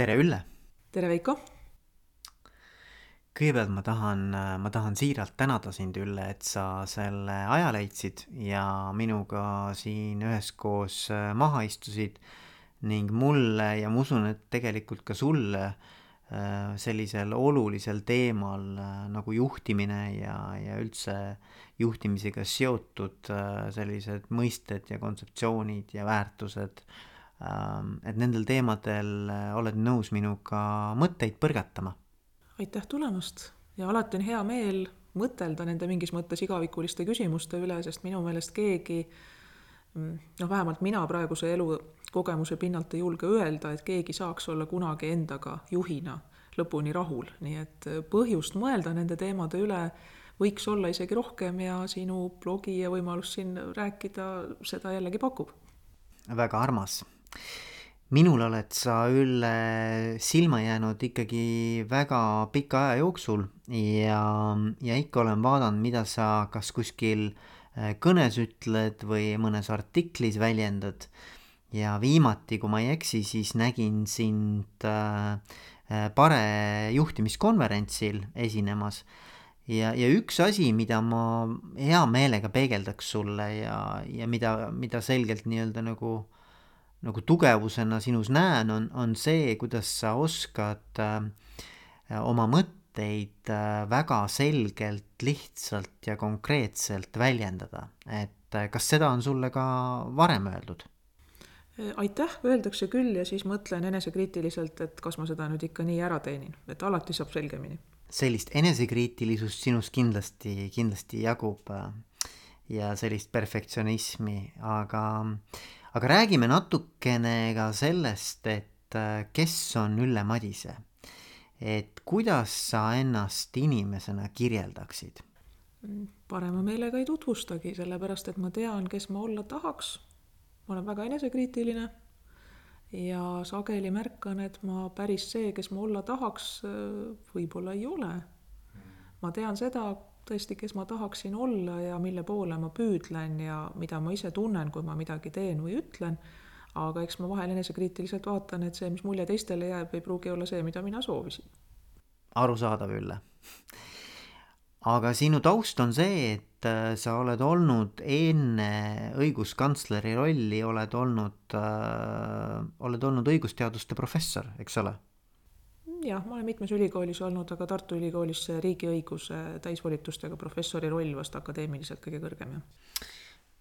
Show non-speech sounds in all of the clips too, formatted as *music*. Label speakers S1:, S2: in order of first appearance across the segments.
S1: tere, Ülle!
S2: tere, Veiko!
S1: kõigepealt ma tahan, ma tahan siiralt tänada sind, Ülle, et sa selle aja leidsid ja minuga siin üheskoos äh, maha istusid ning mulle ja ma usun, et tegelikult ka sulle äh, sellisel olulisel teemal äh, nagu juhtimine ja, ja üldse juhtimisega seotud sellised mõisted ja kontseptsioonid ja väärtused, ähm, et nendel teemadel oled nõus minuga mõtteid põrgatama.
S2: Aitäh tulemast! Ja alati on hea meel mõtelda nende mingis mõttes igavikuliste küsimuste üle, sest minu meelest keegi mm, noh, vähemalt mina praeguse elukogemuse pinnalt ei julge öelda, et keegi saaks olla kunagi endaga juhina lõpuni rahul, nii et põhjust mõelda nende teemade üle võiks olla isegi rohkem ja sinu blogi ja võimalus siin rääkida seda jällegi pakub.
S1: väga armas minul oled sa, Ülle, silma jäänud ikkagi väga pika aja jooksul ja, ja ikka olen vaadanud, mida sa kas kuskil äh, kõnes ütled või mõnes artiklis väljendad. ja viimati, kui ma ei eksi, siis nägin sind äh, äh, Pare juhtimiskonverentsil esinemas ja, ja üks asi, mida ma hea meelega peegeldaks sulle ja, ja mida, mida selgelt nii-öelda nagu äh, nagu tugevusena sinus näen, on, on see, kuidas sa oskad äh, oma mõtteid äh, väga selgelt, lihtsalt ja konkreetselt väljendada. et äh, kas seda on sulle ka varem öeldud?
S2: aitäh, öeldakse küll ja siis mõtlen enesekriitiliselt, et kas ma seda nüüd ikka nii ära teenin, et alati saab selgemini.
S1: sellist enesekriitilisust sinus kindlasti, kindlasti jagub äh, ja sellist perfektsionismi, aga äh, aga räägime natukene ka sellest, et äh, kes on Ülle Madise. et kuidas sa ennast inimesena kirjeldaksid?
S2: parema meelega ei tutvustagi, sellepärast et ma tean, kes ma olla tahaks. ma olen väga enesekriitiline ja sageli märkan, et ma päris see, kes ma olla tahaks, võib-olla ei ole. ma tean seda, tõesti, kes ma tahaksin olla ja mille poole ma püüdlen ja mida ma ise tunnen, kui ma midagi teen või ütlen, aga eks ma vahel enesekriitiliselt vaatan, et see, mis mulje teistele jääb, ei pruugi olla see, mida mina soovisin.
S1: arusaadav, Ülle. aga sinu taust on see, et äh, sa oled olnud enne õiguskantsleri rolli, oled olnud äh,, oled olnud õigusteaduste professor, eks ole
S2: jah, ma olen mitmes ülikoolis olnud, aga Tartu Ülikoolis see riigiõiguse täisvolitustega professori roll vast akadeemiliselt kõige kõrgem, jah.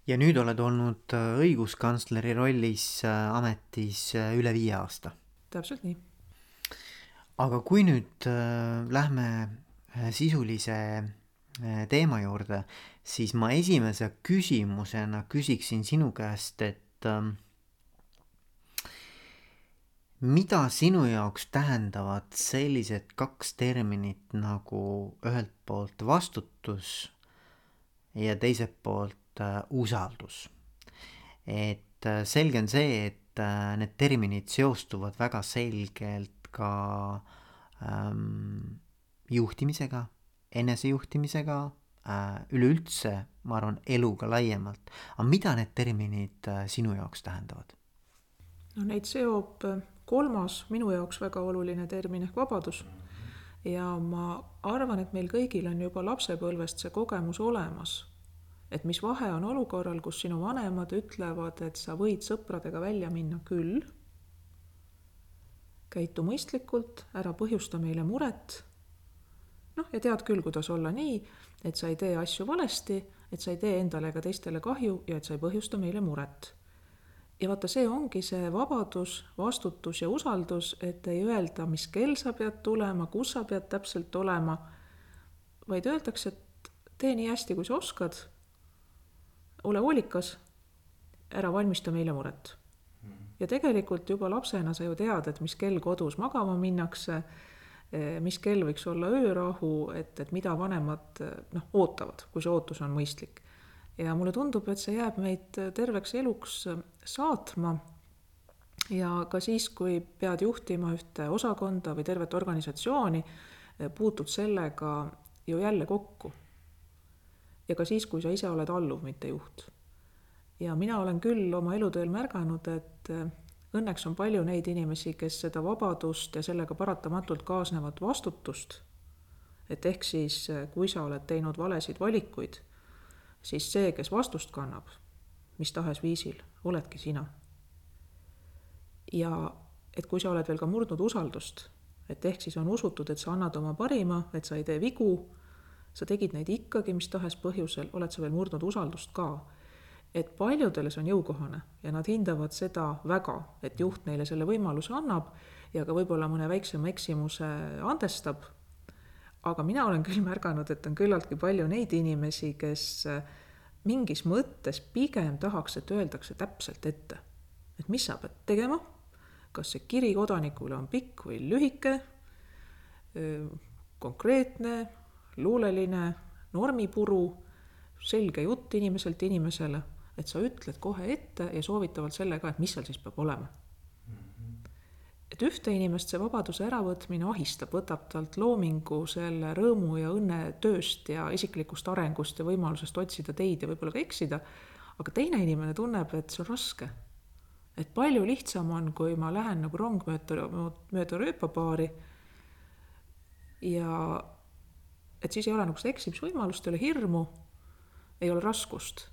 S1: ja nüüd oled olnud äh, õiguskantsleri rollis äh, ametis äh, üle viie aasta?
S2: täpselt nii.
S1: aga kui nüüd äh, lähme sisulise teema juurde, siis ma esimese küsimusena küsiksin sinu käest, et äh, mida sinu jaoks tähendavad sellised kaks terminit nagu ühelt poolt vastutus ja teiselt poolt äh, usaldus? et äh, selge on see, et äh, need terminid seostuvad väga selgelt ka ähm, juhtimisega, enesejuhtimisega äh,, üleüldse ma arvan, eluga laiemalt. aga mida need terminid äh, sinu jaoks tähendavad?
S2: no neid seob äh, kolmas minu jaoks väga oluline termin ehk vabadus. ja ma arvan, et meil kõigil on juba lapsepõlvest see kogemus olemas, et mis vahe on olukorral, kus sinu vanemad ütlevad, et sa võid sõpradega välja minna küll, käitu mõistlikult, ära põhjusta meile muret, noh, ja tead küll, kuidas olla nii, et sa ei tee asju valesti, et sa ei tee endale ega teistele kahju ja et sa ei põhjusta meile muret ja vaata, see ongi see vabadus, vastutus ja usaldus, et ei öelda, mis kell sa pead tulema, kus sa pead täpselt olema, vaid öeldakse, et tee nii hästi, kui sa oskad, ole hoolikas, ära valmista meile muret. ja tegelikult juba lapsena sa ju tead, et mis kell kodus magama minnakse, mis kell võiks olla öörahu, et, et mida vanemad noh, ootavad, kui see ootus on mõistlik ja mulle tundub, et see jääb meid terveks eluks saatma. ja ka siis, kui pead juhtima ühte osakonda või tervet organisatsiooni, puutud sellega ju jälle kokku. ja ka siis, kui sa ise oled alluv, mitte juht. ja mina olen küll oma eluteel märganud, et Õnneks on palju neid inimesi, kes seda vabadust ja sellega paratamatult kaasnevat vastutust, et ehk siis kui sa oled teinud valesid valikuid, siis see, kes vastust kannab, mis tahes viisil, oledki sina. ja et kui sa oled veel ka murdnud usaldust, et ehk siis on usutud, et sa annad oma parima, et sa ei tee vigu, sa tegid neid ikkagi mis tahes põhjusel, oled sa veel murdnud usaldust ka et paljudele see on jõukohane ja nad hindavad seda väga, et juht neile selle võimaluse annab ja ka võib-olla mõne väiksema eksimuse andestab. Aga mina olen küll märganud, et on küllaltki palju neid inimesi, kes mingis mõttes pigem tahaks, et öeldakse täpselt ette, et mis sa pead tegema, kas see kiri kodanikule on pikk või lühike, konkreetne, luuleline, normipuru, selge jutt inimeselt inimesele et sa ütled kohe ette ja soovitavalt selle ka, et mis seal siis peab olema. Et ühte inimest see vabaduse äravõtmine ahistab, võtab talt loomingu, selle rõõmu ja õnne tööst ja isiklikust arengust ja võimalusest otsida teid ja võib-olla ka eksida, aga teine inimene tunneb, et see on raske. et palju lihtsam on, kui ma lähen nagu rong mööda, mööda rööpapaari ja et siis ei ole nagu seda eksimisvõimalust, ei ole hirmu, ei ole raskust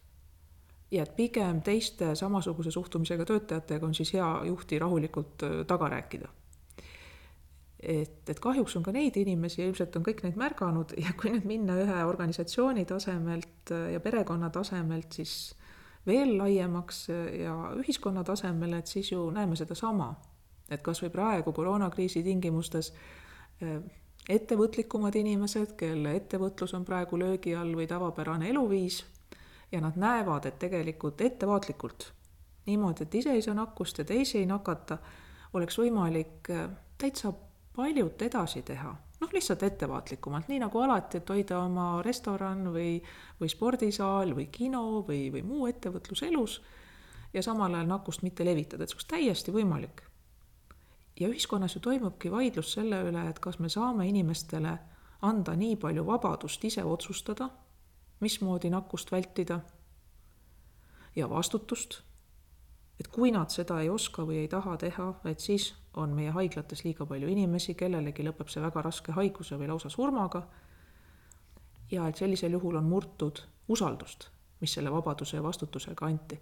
S2: ja et pigem teiste samasuguse suhtumisega töötajatega on siis hea juhti rahulikult taga rääkida. et, et kahjuks on ka neid inimesi ilmselt on kõik neid märganud ja kui nüüd minna ühe organisatsiooni tasemelt ja perekonna tasemelt, siis veel laiemaks ja ühiskonna tasemele, et siis ju näeme sedasama. et kas või praegu koroonakriisi tingimustes ettevõtlikumad inimesed, kelle ettevõtlus on praegu löögi all või tavapärane eluviis ja nad näevad, et tegelikult ettevaatlikult, niimoodi, et ise ei saa nakkust ja teisi ei nakata, oleks võimalik äh, täitsa paljut edasi teha. noh, lihtsalt ettevaatlikumalt, nii nagu alati, et hoida oma restoran või, või spordisaal või kino või, või muu ettevõtlus elus ja samal ajal nakkust mitte levitada, et see oleks täiesti võimalik. ja ühiskonnas ju toimubki vaidlus selle üle, et kas me saame inimestele anda nii palju vabadust ise otsustada mismoodi nakkust vältida. Ja vastutust, et kui nad seda ei oska või ei taha teha, et siis on meie haiglates liiga palju inimesi, kellelegi lõpeb see väga raske haiguse või lausa surmaga, ja et sellisel juhul on murtud usaldust, mis selle vabaduse ja vastutusega anti.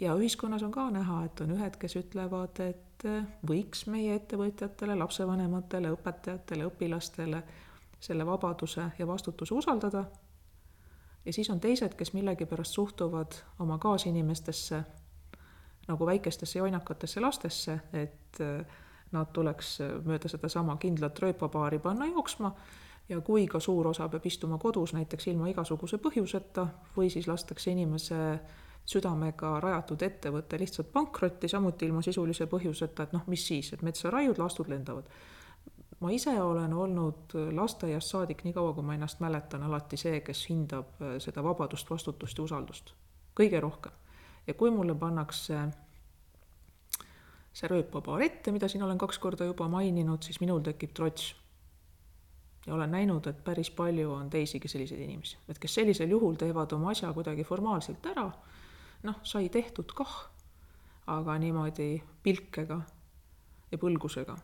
S2: ja ühiskonnas on ka näha, et on ühed, kes ütlevad, et võiks meie ettevõtjatele, lapsevanematele, õpetajatele, õpilastele selle vabaduse ja vastutuse usaldada ja siis on teised, kes millegipärast suhtuvad oma kaasinimestesse nagu väikestesse jonnakatesse lastesse, et äh, nad tuleks mööda sedasama kindlat rööpapaari panna jooksma. Ja kui ka suur osa peab istuma kodus näiteks ilma igasuguse põhjuseta või siis lastakse inimese südamega rajatud ettevõte lihtsalt pankrotti, samuti ilma sisulise põhjuseta, et noh, mis siis, et metsa raiud, lastud lendavad ma ise olen olnud lasteaiast saadik, nii kaua kui ma ennast mäletan, alati see, kes hindab äh, seda vabadust, vastutust ja usaldust kõige rohkem. ja kui mulle pannakse see rööpapaar ette, mida siin olen kaks korda juba maininud, siis minul tekib trots. ja olen näinud, et päris palju on teisigi selliseid inimesi, et kes sellisel juhul teevad oma asja kuidagi formaalselt ära, noh, sai tehtud kah, aga niimoodi pilkega ja põlgusega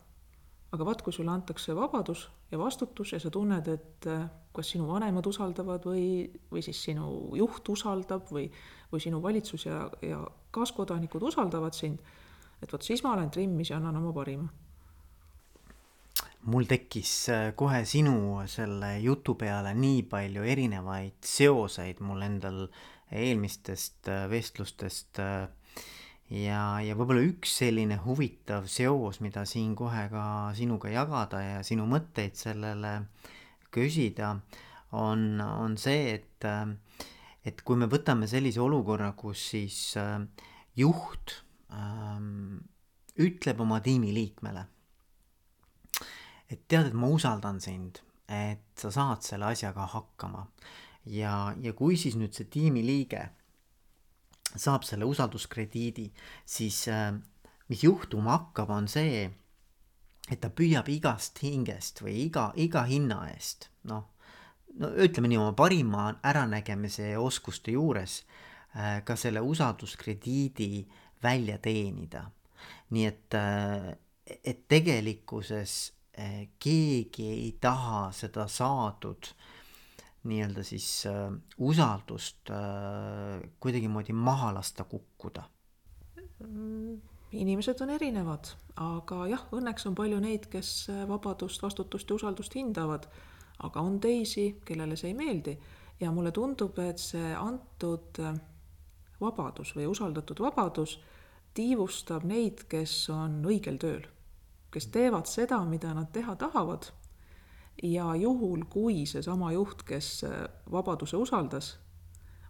S2: aga vaat, kui sulle antakse vabadus ja vastutus ja sa tunned, et äh, kas sinu vanemad usaldavad või, või siis sinu juht usaldab või, või sinu valitsus ja, ja kaaskodanikud usaldavad sind, et vot siis ma olen trimmis ja annan oma parima.
S1: mul tekkis äh, kohe sinu selle jutu peale nii palju erinevaid seoseid mul endal eelmistest äh, vestlustest äh, ja, ja võib-olla üks selline huvitav seos, mida siin kohe ka sinuga jagada ja sinu mõtteid sellele küsida, on, on see, et, et kui me võtame sellise olukorra, kus siis äh, juht ähm, ütleb oma tiimiliikmele, et tead, et ma usaldan sind, et sa saad selle asjaga hakkama. Ja, ja kui siis nüüd see tiimiliige saab selle usalduskrediidi, siis äh, mis juhtuma hakkab, on see, et ta püüab igast hingest või iga, iga hinna eest, noh, no ütleme nii, oma parima äranägemise ja oskuste juures äh, ka selle usalduskrediidi välja teenida. nii et, et tegelikkuses keegi ei taha seda saadud nii-öelda siis äh, usaldust äh, kuidagimoodi maha lasta kukkuda
S2: mm,? inimesed on erinevad, aga jah, õnneks on palju neid, kes äh, vabadust, vastutust ja usaldust hindavad, aga on teisi, kellele see ei meeldi ja mulle tundub, et see antud äh, vabadus või usaldatud vabadus tiivustab neid, kes on õigel tööl, kes teevad seda, mida nad teha tahavad. Ja juhul, kui seesama juht, kes äh, vabaduse usaldas,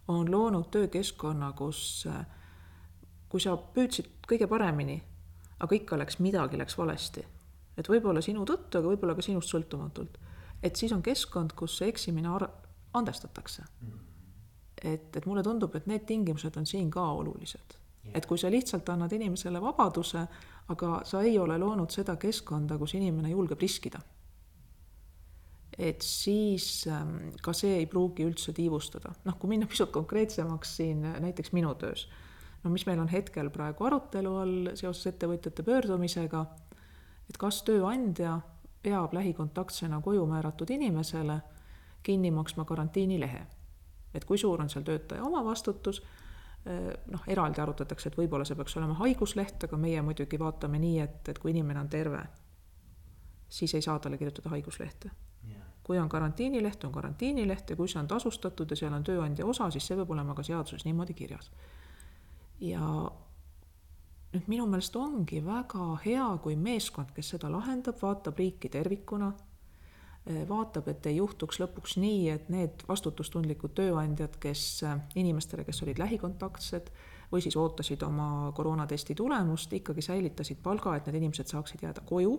S2: on loonud töökeskkonna, kus kui sa püüdsid kõige paremini, aga ikka läks midagi, läks valesti, et võib-olla sinu tõttu, aga võib-olla ka sinust sõltumatult, et siis on keskkond, kus see eksimine andestatakse. et, et mulle tundub, et need tingimused on siin ka olulised. et kui sa lihtsalt annad inimesele vabaduse, aga sa ei ole loonud seda keskkonda, kus inimene julgeb riskida et siis ähm, ka see ei pruugi üldse tiivustada. noh, kui minna pisut konkreetsemaks siin näiteks minu töös no mis meil on hetkel praegu arutelu all seoses ettevõtjate pöördumisega, et kas tööandja peab lähikontaktsena koju määratud inimesele kinni maksma karantiinilehe. et kui suur on seal töötaja omavastutus, eh, noh, eraldi arutatakse, et võib-olla see peaks olema haigusleht, aga meie muidugi vaatame nii, et, et kui inimene on terve, siis ei saa talle kirjutada haiguslehte. Kui on karantiinileht, on karantiinileht ja kui see on tasustatud ja seal on tööandja osa, siis see peab olema ka seaduses niimoodi kirjas. Ja nüüd minu meelest ongi väga hea, kui meeskond, kes seda lahendab, vaatab riiki tervikuna, eh, vaatab, et ei juhtuks lõpuks nii, et need vastutustundlikud tööandjad, kes eh, inimestele, kes olid lähikontaktsed või siis ootasid oma koroonatesti tulemust, ikkagi säilitasid palga, et need inimesed saaksid jääda koju,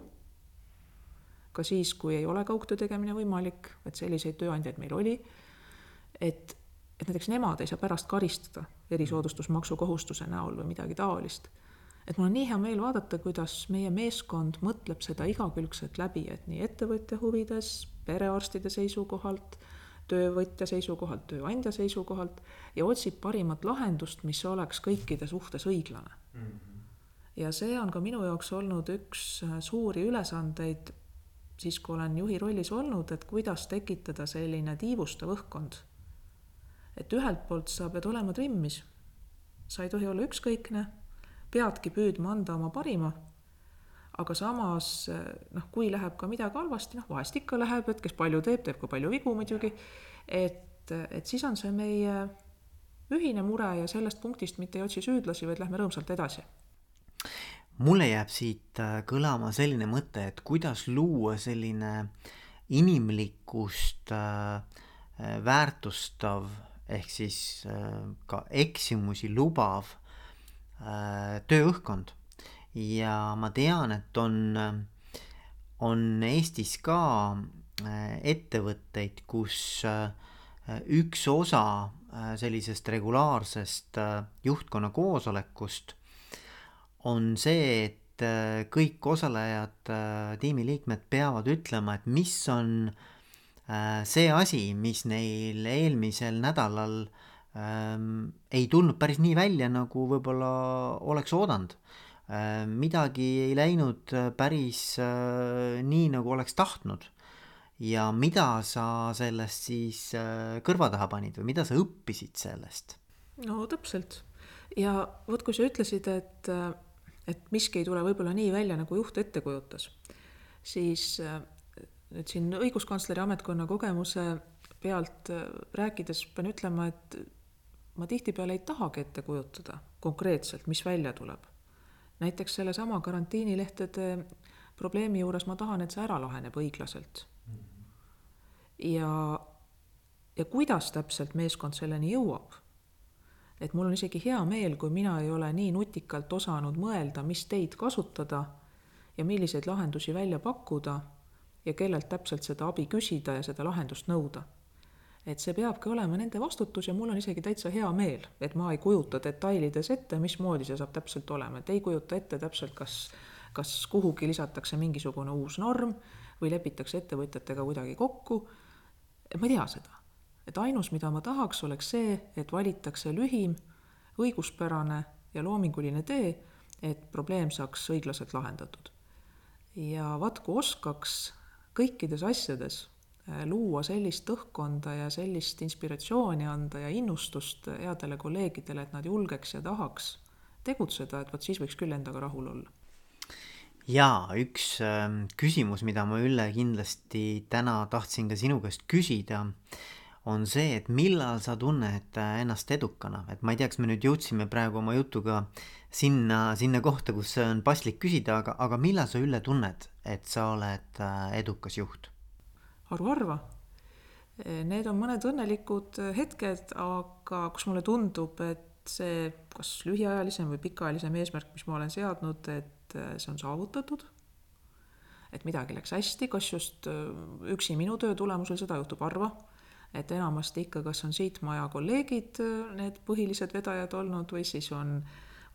S2: ka siis, kui ei ole kaugtöö tegemine võimalik, et selliseid tööandjaid meil oli, et et näiteks nemad ei saa pärast karistada erisoodustusmaksu kohustuse näol või midagi taolist. et mul on nii hea meel vaadata, kuidas meie meeskond mõtleb seda igakülgselt läbi, et nii ettevõtja huvides, perearstide seisukohalt, töövõtja seisukohalt, tööandja seisukohalt ja otsib parimat lahendust, mis oleks kõikide suhtes õiglane mm. -hmm. ja see on ka minu jaoks olnud üks suuri ülesandeid siis, kui olen juhi rollis olnud, et kuidas tekitada selline tiivustav õhkkond. Et ühelt poolt sa pead olema trimmis, sa ei tohi olla ükskõikne, peadki püüdma anda oma parima, aga samas noh, kui läheb ka midagi halvasti, noh vahest ikka läheb, et kes palju teeb, teeb ka palju vigu muidugi, et, et siis on see meie ühine mure ja sellest punktist mitte ei otsi süüdlasi, vaid lähme rõõmsalt edasi
S1: mulle jääb siit äh, kõlama selline mõte, et kuidas luua selline inimlikkust äh, äh väärtustav ehk siis ka eksimusi lubav tööõhkkond. ja ma tean, et on, on Eestis ka ettevõtteid, kus üks osa sellisest regulaarsest juhtkonna koosolekust on see, et kõik osalejad, tiimiliikmed peavad ütlema, et mis on äh, Äh, see asi, mis neil eelmisel nädalal ähm, ei tulnud päris nii välja, nagu võib-olla oleks oodanud äh,. midagi ei läinud äh, päris äh, nii, nagu oleks tahtnud. ja mida sa sellest siis äh, kõrva taha panid või mida sa õppisid sellest?
S2: no täpselt ja vot, kui sa ütlesid, et, äh, et miski ei tule võib-olla nii välja, nagu juht ette kujutas, siis nüüd siin õiguskantsleri ametkonna kogemuse pealt äh, rääkides pean ütlema, et ma tihtipeale ei tahagi ette kujutada konkreetselt, mis välja tuleb. näiteks sellesama karantiinilehtede probleemi juures ma tahan, et see ära laheneb õiglaselt. ja, ja kuidas täpselt meeskond selleni jõuab? Et mul on isegi hea meel, kui mina ei ole nii nutikalt osanud mõelda, mis teid kasutada ja milliseid lahendusi välja pakkuda ja kellelt täpselt seda abi küsida ja seda lahendust nõuda. et see peabki olema nende vastutus ja mul on isegi täitsa hea meel, et ma ei kujuta detailides ette, mismoodi see saab täpselt olema, et ei kujuta ette täpselt, kas, kas kuhugi lisatakse mingisugune uus norm või lepitakse ettevõtjatega kuidagi kokku. ma ei tea seda, et ainus, mida ma tahaks, oleks see, et valitakse lühim, õiguspärane ja loominguline tee et probleem saaks õiglaselt lahendatud. ja vaat kui oskaks kõikides asjades äh, luua sellist õhkkonda ja sellist inspiratsiooni anda ja innustust headele kolleegidele, et nad julgeks ja tahaks tegutseda, et vot siis võiks küll endaga rahul olla.
S1: jaa, üks äh, küsimus, mida ma Ülle kindlasti täna tahtsin ka sinu käest küsida, on see, et millal sa tunned äh, ennast edukana, et ma ei tea, kas me nüüd jõudsime praegu oma jutuga sinna, sinna kohta, kus on paslik küsida, aga, aga millal sa, Ülle, tunned, et sa oled äh, edukas juht?
S2: haruharva. Need on mõned õnnelikud hetked, aga kus mulle tundub, et see kas lühiajalisem või pikaajalisem eesmärk, mis ma olen seadnud, et äh, see on saavutatud. et midagi läks hästi, kas just äh, üksi minu töö tulemusel, seda juhtub harva. Et enamasti ikka, kas on siit maja kolleegid äh, need põhilised vedajad olnud või siis on,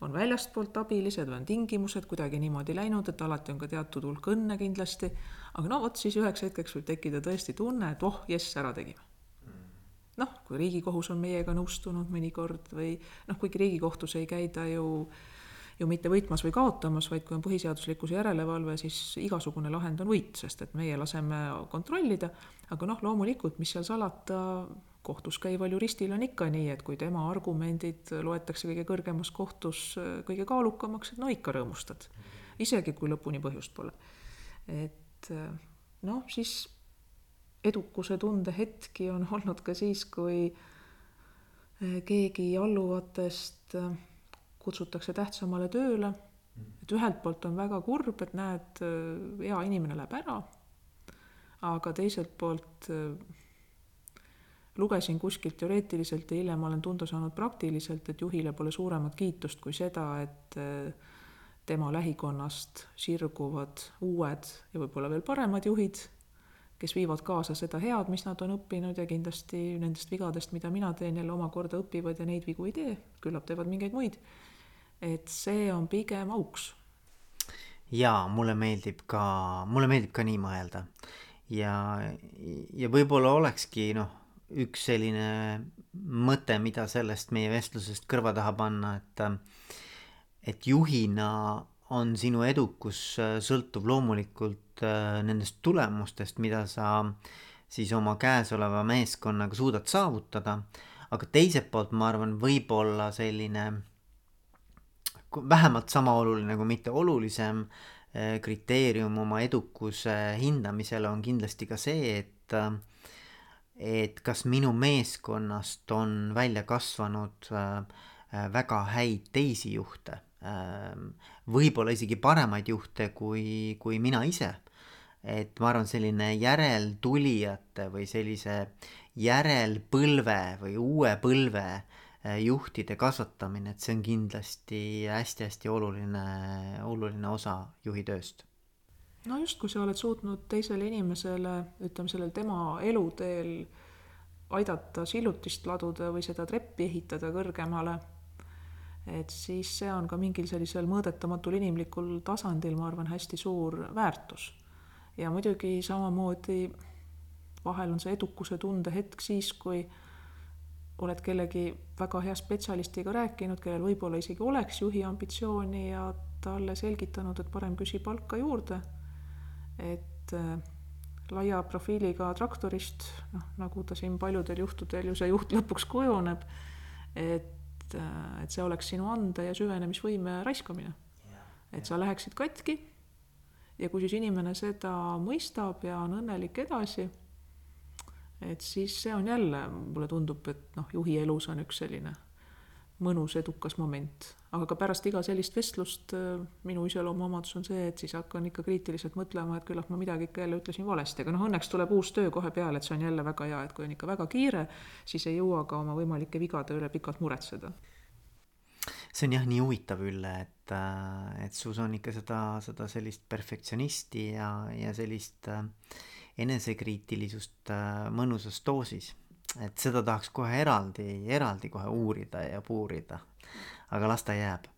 S2: on väljastpoolt abilised või on tingimused kuidagi niimoodi läinud, et alati on ka teatud hulk õnne kindlasti. aga no vot, siis üheks hetkeks võib tekkida tõesti tunne, et oh, jess, ära tegime noh, kui Riigikohus on meiega nõustunud mõnikord või noh, kuigi Riigikohtus ei käida ju ju mitte võitmas või kaotamas, vaid kui on põhiseaduslikkuse järelevalve, siis igasugune lahend on võit, sest et meie laseme kontrollida, aga noh, loomulikult, mis seal salata, kohtus käival juristil on ikka nii, et kui tema argumendid loetakse kõige kõrgemas kohtus kõige kaalukamaks, et no ikka rõõmustad. isegi kui lõpuni põhjust pole. et noh, siis edukuse tunde hetki on olnud ka siis, kui keegi alluvatest kutsutakse tähtsamale tööle. et ühelt poolt on väga kurb, et näed, eh, hea inimene läheb ära, aga teiselt poolt lugesin kuskilt teoreetiliselt ja hiljem olen tunda saanud praktiliselt, et juhile pole suuremat kiitust kui seda, et tema lähikonnast sirguvad uued ja võib-olla veel paremad juhid kes viivad kaasa seda head, mis nad on õppinud ja kindlasti nendest vigadest, mida mina teen, jälle omakorda õpivad ja neid vigu ei tee, küllap teevad mingeid muid. Et see on pigem auks.
S1: jaa, mulle meeldib ka, mulle meeldib ka nii mõelda. ja, ja võib-olla olekski noh, üks selline mõte, mida sellest meie vestlusest kõrva taha panna, et et juhina on sinu edukus sõltuv loomulikult Äh, nendest tulemustest, mida sa siis oma käesoleva meeskonnaga suudad saavutada. aga teiselt poolt ma arvan, võib-olla selline vähemalt sama oluline kui mitte olulisem äh, kriteerium oma edukuse hindamisel on kindlasti ka see, et et kas minu meeskonnast on välja kasvanud äh, väga häid teisi juhte, võib-olla isegi paremaid juhte kui, kui mina ise. Et ma arvan, selline järeltulijate või sellise järelpõlve või uue põlve juhtide kasvatamine, et see on kindlasti hästi-hästi oluline, oluline osa juhi tööst.
S2: no just, kui sa oled suutnud teisele inimesele, ütleme sellel tema eluteel aidata sillutist laduda või seda treppi ehitada kõrgemale, et siis see on ka mingil sellisel mõõdetamatul inimlikul tasandil, ma arvan, hästi suur väärtus ja muidugi samamoodi vahel on see edukuse tunde hetk siis, kui oled kellegi väga hea spetsialistiga rääkinud, kellel võib-olla isegi oleks juhi ambitsiooni ja talle selgitanud, et parem küsi palka juurde. et äh, laia profiiliga traktorist, noh, nagu ta siin paljudel juhtudel ju see juht lõpuks kujuneb, et, äh, et see oleks sinu ande ja süvenemisvõime raiskamine. et sa läheksid katki ja kui siis inimene seda mõistab ja on õnnelik edasi, et siis see on jälle, mulle tundub, et noh, juhi elus on üks selline mõnus edukas moment, aga ka pärast iga sellist vestlust äh, minu iseloomuomadus on see, et siis hakkan ikka kriitiliselt mõtlema, et küllap ma midagi ikka jälle ütlesin valesti, aga noh, õnneks tuleb uus töö kohe peale, et see on jälle väga hea, et kui on ikka väga kiire, siis ei jõua ka oma võimalike vigade üle pikalt muretseda.
S1: See on jah nii huvitav, Ülle, et, äh, et sus on ikka seda, seda sellist perfektsionisti ja, ja sellist äh, enesekriitilisust äh, mõnusas doosis. et seda tahaks kohe eraldi, eraldi kohe uurida ja puurida. aga las ta jääb.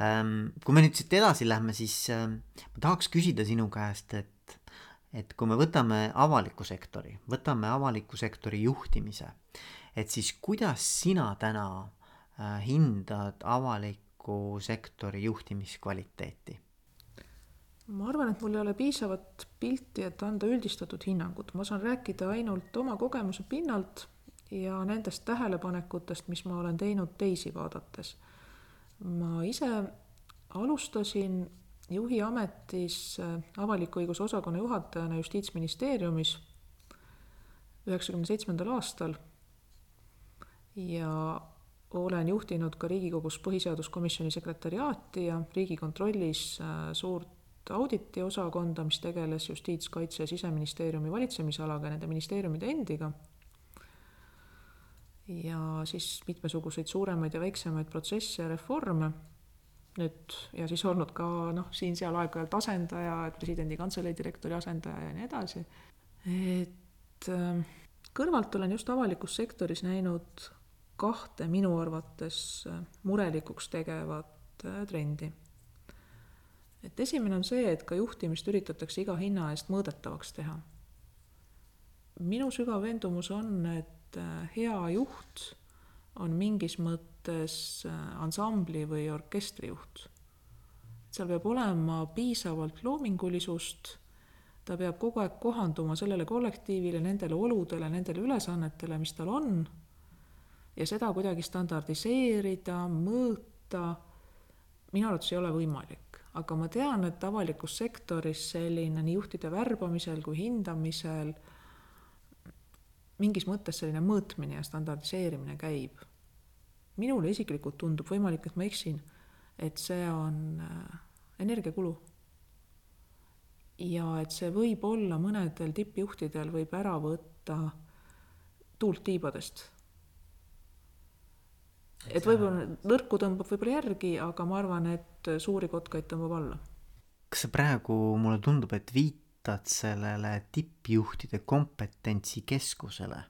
S1: Ähm, kui me nüüd siit edasi lähme, siis ma tahaks küsida sinu käest, et, et kui me võtame avaliku sektori, võtame avaliku sektori juhtimise, et siis kuidas sina täna Äh, hindad avaliku sektori juhtimiskvaliteeti?
S2: Ma arvan, et mul ei ole piisavat pilti, et anda üldistatud hinnangut, ma saan rääkida ainult oma kogemuse pinnalt ja nendest tähelepanekutest, mis ma olen teinud teisi vaadates. ma ise alustasin juhi ametis äh, avaliku õiguse osakonna juhatajana Justiitsministeeriumis üheksakümne seitsmendal aastal ja olen juhtinud ka Riigikogus põhiseaduskomisjoni sekretäriaati ja Riigikontrollis äh, suurt auditiosakonda, mis tegeles Justiitskaitse ja Siseministeeriumi valitsemisalaga nende ministeeriumide endiga. ja siis mitmesuguseid suuremaid ja väiksemaid protsesse ja reforme nüüd ja siis olnud ka noh, siin-seal aeg-ajalt asendaja, presidendi kantselei direktori asendaja ja nii edasi. et ähm, kõrvalt olen just avalikus sektoris näinud kahte minu arvates äh, murelikuks tegevat äh, trendi et esimene on see, et ka juhtimist üritatakse iga hinna eest mõõdetavaks teha. minu sügav veendumus on, et äh, hea juht on mingis mõttes äh, ansambli või orkestrijuht. seal peab olema piisavalt loomingulisust, ta peab kogu aeg kohanduma sellele kollektiivile, nendele oludele, nendele ülesannetele, mis tal on, ja seda kuidagi standardiseerida, mõõta, minu arvates ei ole võimalik aga ma tean, et avalikus sektoris selline nii juhtide värbamisel kui hindamisel mingis mõttes selline mõõtmine ja standardiseerimine käib. minule isiklikult tundub, võimalik, et ma eksin, et see on äh, energiakulu. ja et see võib olla mõnedel tippjuhtidel võib ära võtta tuult tiibadest et võib-olla nõrku tõmbab võib-olla järgi, aga ma arvan, et suuri kotkaid tõmbab alla.
S1: kas sa praegu, mulle tundub, et viitad sellele tippjuhtide kompetentsikeskusele?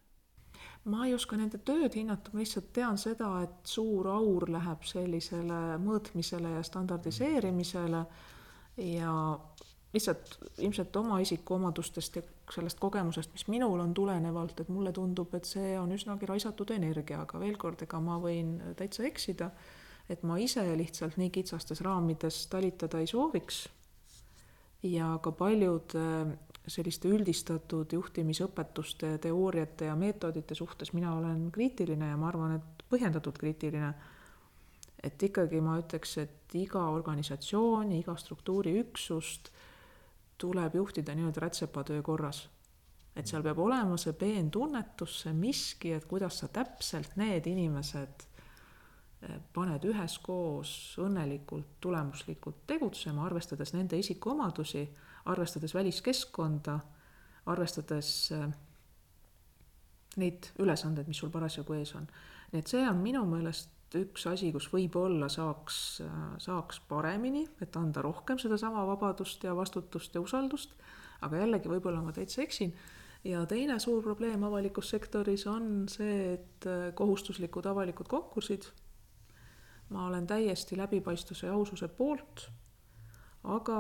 S2: ma ei oska nende tööd hinnata, ma lihtsalt tean seda, et suur aur läheb sellisele mõõtmisele ja standardiseerimisele ja lihtsalt ilmselt oma isikuomadustest ja sellest kogemusest, mis minul on tulenevalt, et mulle tundub, et see on üsnagi raisatud energia, aga veel kord, ega ma võin täitsa eksida, et ma ise lihtsalt nii kitsastes raamides talitada ei sooviks ja ka paljud selliste üldistatud juhtimisõpetuste, teooriate ja meetodite suhtes mina olen kriitiline ja ma arvan, et põhjendatult kriitiline. et ikkagi ma ütleks, et iga organisatsiooni, iga struktuuriüksust tuleb juhtida nii-öelda rätsepatöö korras. et seal peab olema see peentunnetus, see miski, et kuidas sa täpselt need inimesed eh, paned üheskoos õnnelikult, tulemuslikult tegutsema, arvestades nende isikuomadusi, arvestades väliskeskkonda, arvestades eh, neid ülesandeid, mis sul parasjagu ees on. nii et see on minu meelest üks asi, kus võib-olla saaks, saaks paremini, et anda rohkem sedasama vabadust ja vastutust ja usaldust, aga jällegi, võib-olla ma täitsa eksin, ja teine suur probleem avalikus sektoris on see, et kohustuslikud avalikud konkursid, ma olen täiesti läbipaistvuse ja aususe poolt, aga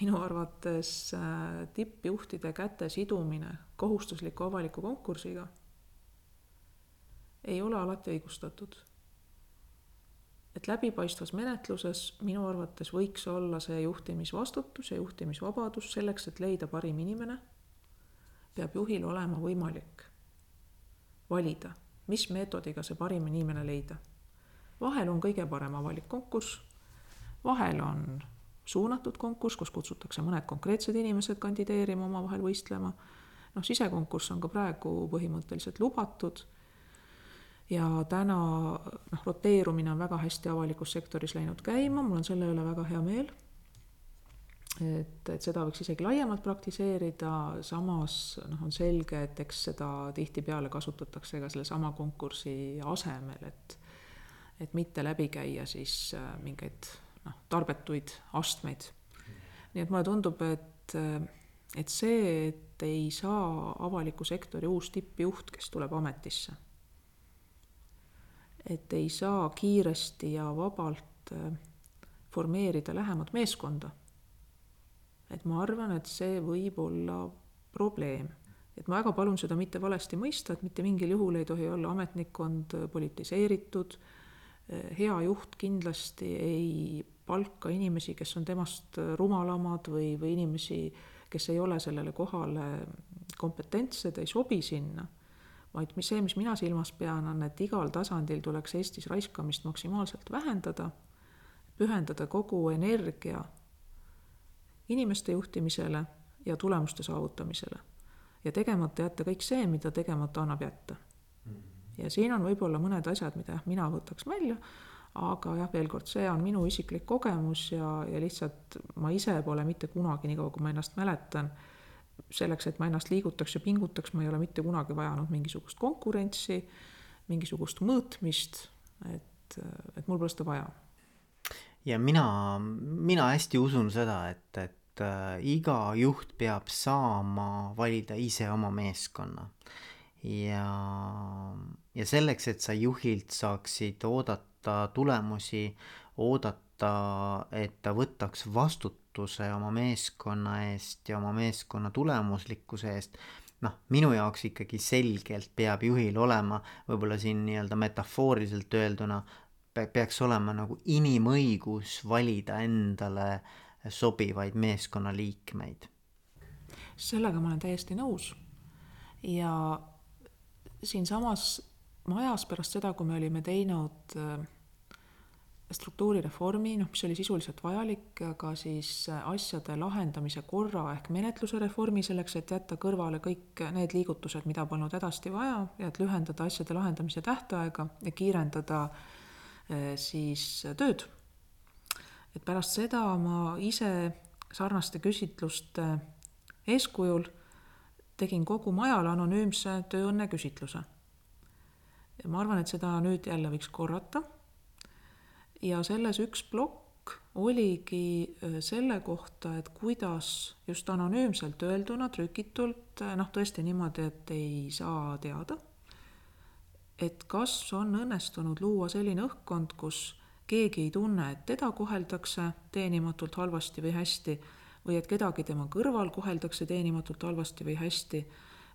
S2: minu arvates äh, tippjuhtide käte sidumine kohustusliku avaliku konkursiga ei ole alati õigustatud et läbipaistvas menetluses minu arvates võiks olla see juhtimisvastutus ja juhtimisvabadus selleks, et leida parim inimene, peab juhil olema võimalik valida, mis meetodiga see parim inimene leida. vahel on kõige parem avalik konkurss, vahel on suunatud konkurss, kus kutsutakse mõned konkreetsed inimesed kandideerima, omavahel võistlema, noh, sisekonkurss on ka praegu põhimõtteliselt lubatud ja täna noh, roteerumine on väga hästi avalikus sektoris läinud käima, mul on selle üle väga hea meel. et, et seda võiks isegi laiemalt praktiseerida, samas noh, on selge, et eks seda tihtipeale kasutatakse ka sellesama konkursi asemel, et et mitte läbi käia siis äh, mingeid noh, tarbetuid astmeid. nii et mulle tundub, et, et see, et ei saa avaliku sektori uus tippjuht, kes tuleb ametisse et ei saa kiiresti ja vabalt äh, formeerida lähemat meeskonda. et ma arvan, et see võib olla probleem. et ma väga palun seda mitte valesti mõista, et mitte mingil juhul ei tohi olla ametnikkond politiseeritud, hea juht kindlasti ei palka inimesi, kes on temast rumalamad või, või inimesi, kes ei ole sellele kohale kompetentsed, ei sobi sinna, vaid mis see, mis mina silmas pean, on, et igal tasandil tuleks Eestis raiskamist maksimaalselt vähendada, pühendada kogu energia inimeste juhtimisele ja tulemuste saavutamisele. ja tegemata jätta kõik see, mida tegemata annab jätta. ja siin on võib-olla mõned asjad, mida jah, mina võtaks välja, aga jah, veel kord, see on minu isiklik kogemus ja, ja lihtsalt ma ise pole mitte kunagi, niikaua kui ma ennast mäletan, selleks, et ma ennast liigutaks ja pingutaks, ma ei ole mitte kunagi vajanud mingisugust konkurentsi, mingisugust mõõtmist, et, et mul pole seda vaja.
S1: ja mina, mina hästi usun seda, et, et äh, iga juht peab saama valida ise oma meeskonna. ja, ja selleks, et sa juhilt saaksid oodata tulemusi, oodata, et ta võtaks vastutust, vastutuse oma meeskonna eest ja oma meeskonna tulemuslikkuse eest, noh, minu jaoks ikkagi selgelt peab juhil olema, võib-olla siin nii-öelda metafooriliselt öelduna, peaks olema nagu inimõigus valida endale sobivaid meeskonnaliikmeid.
S2: sellega ma olen täiesti nõus. ja siinsamas majas pärast seda, kui me olime teinud äh, struktuurireformi, noh, mis oli sisuliselt vajalik, aga siis asjade lahendamise korra ehk menetluse reformi selleks, et jätta kõrvale kõik need liigutused, mida polnud hädasti vaja ja et lühendada asjade lahendamise tähtaega ja kiirendada eh, siis tööd. et pärast seda ma ise sarnaste küsitluste eeskujul tegin kogu majale anonüümse tööõnne küsitluse. ma arvan, et seda nüüd jälle võiks korrata ja selles üks plokk oligi äh, selle kohta, et kuidas just anonüümselt öelduna, trükitult, äh, noh tõesti niimoodi, et ei saa teada, et kas on õnnestunud luua selline õhkkond, kus keegi ei tunne, et teda koheldakse teenimatult halvasti või hästi, või et kedagi tema kõrval koheldakse teenimatult halvasti või hästi,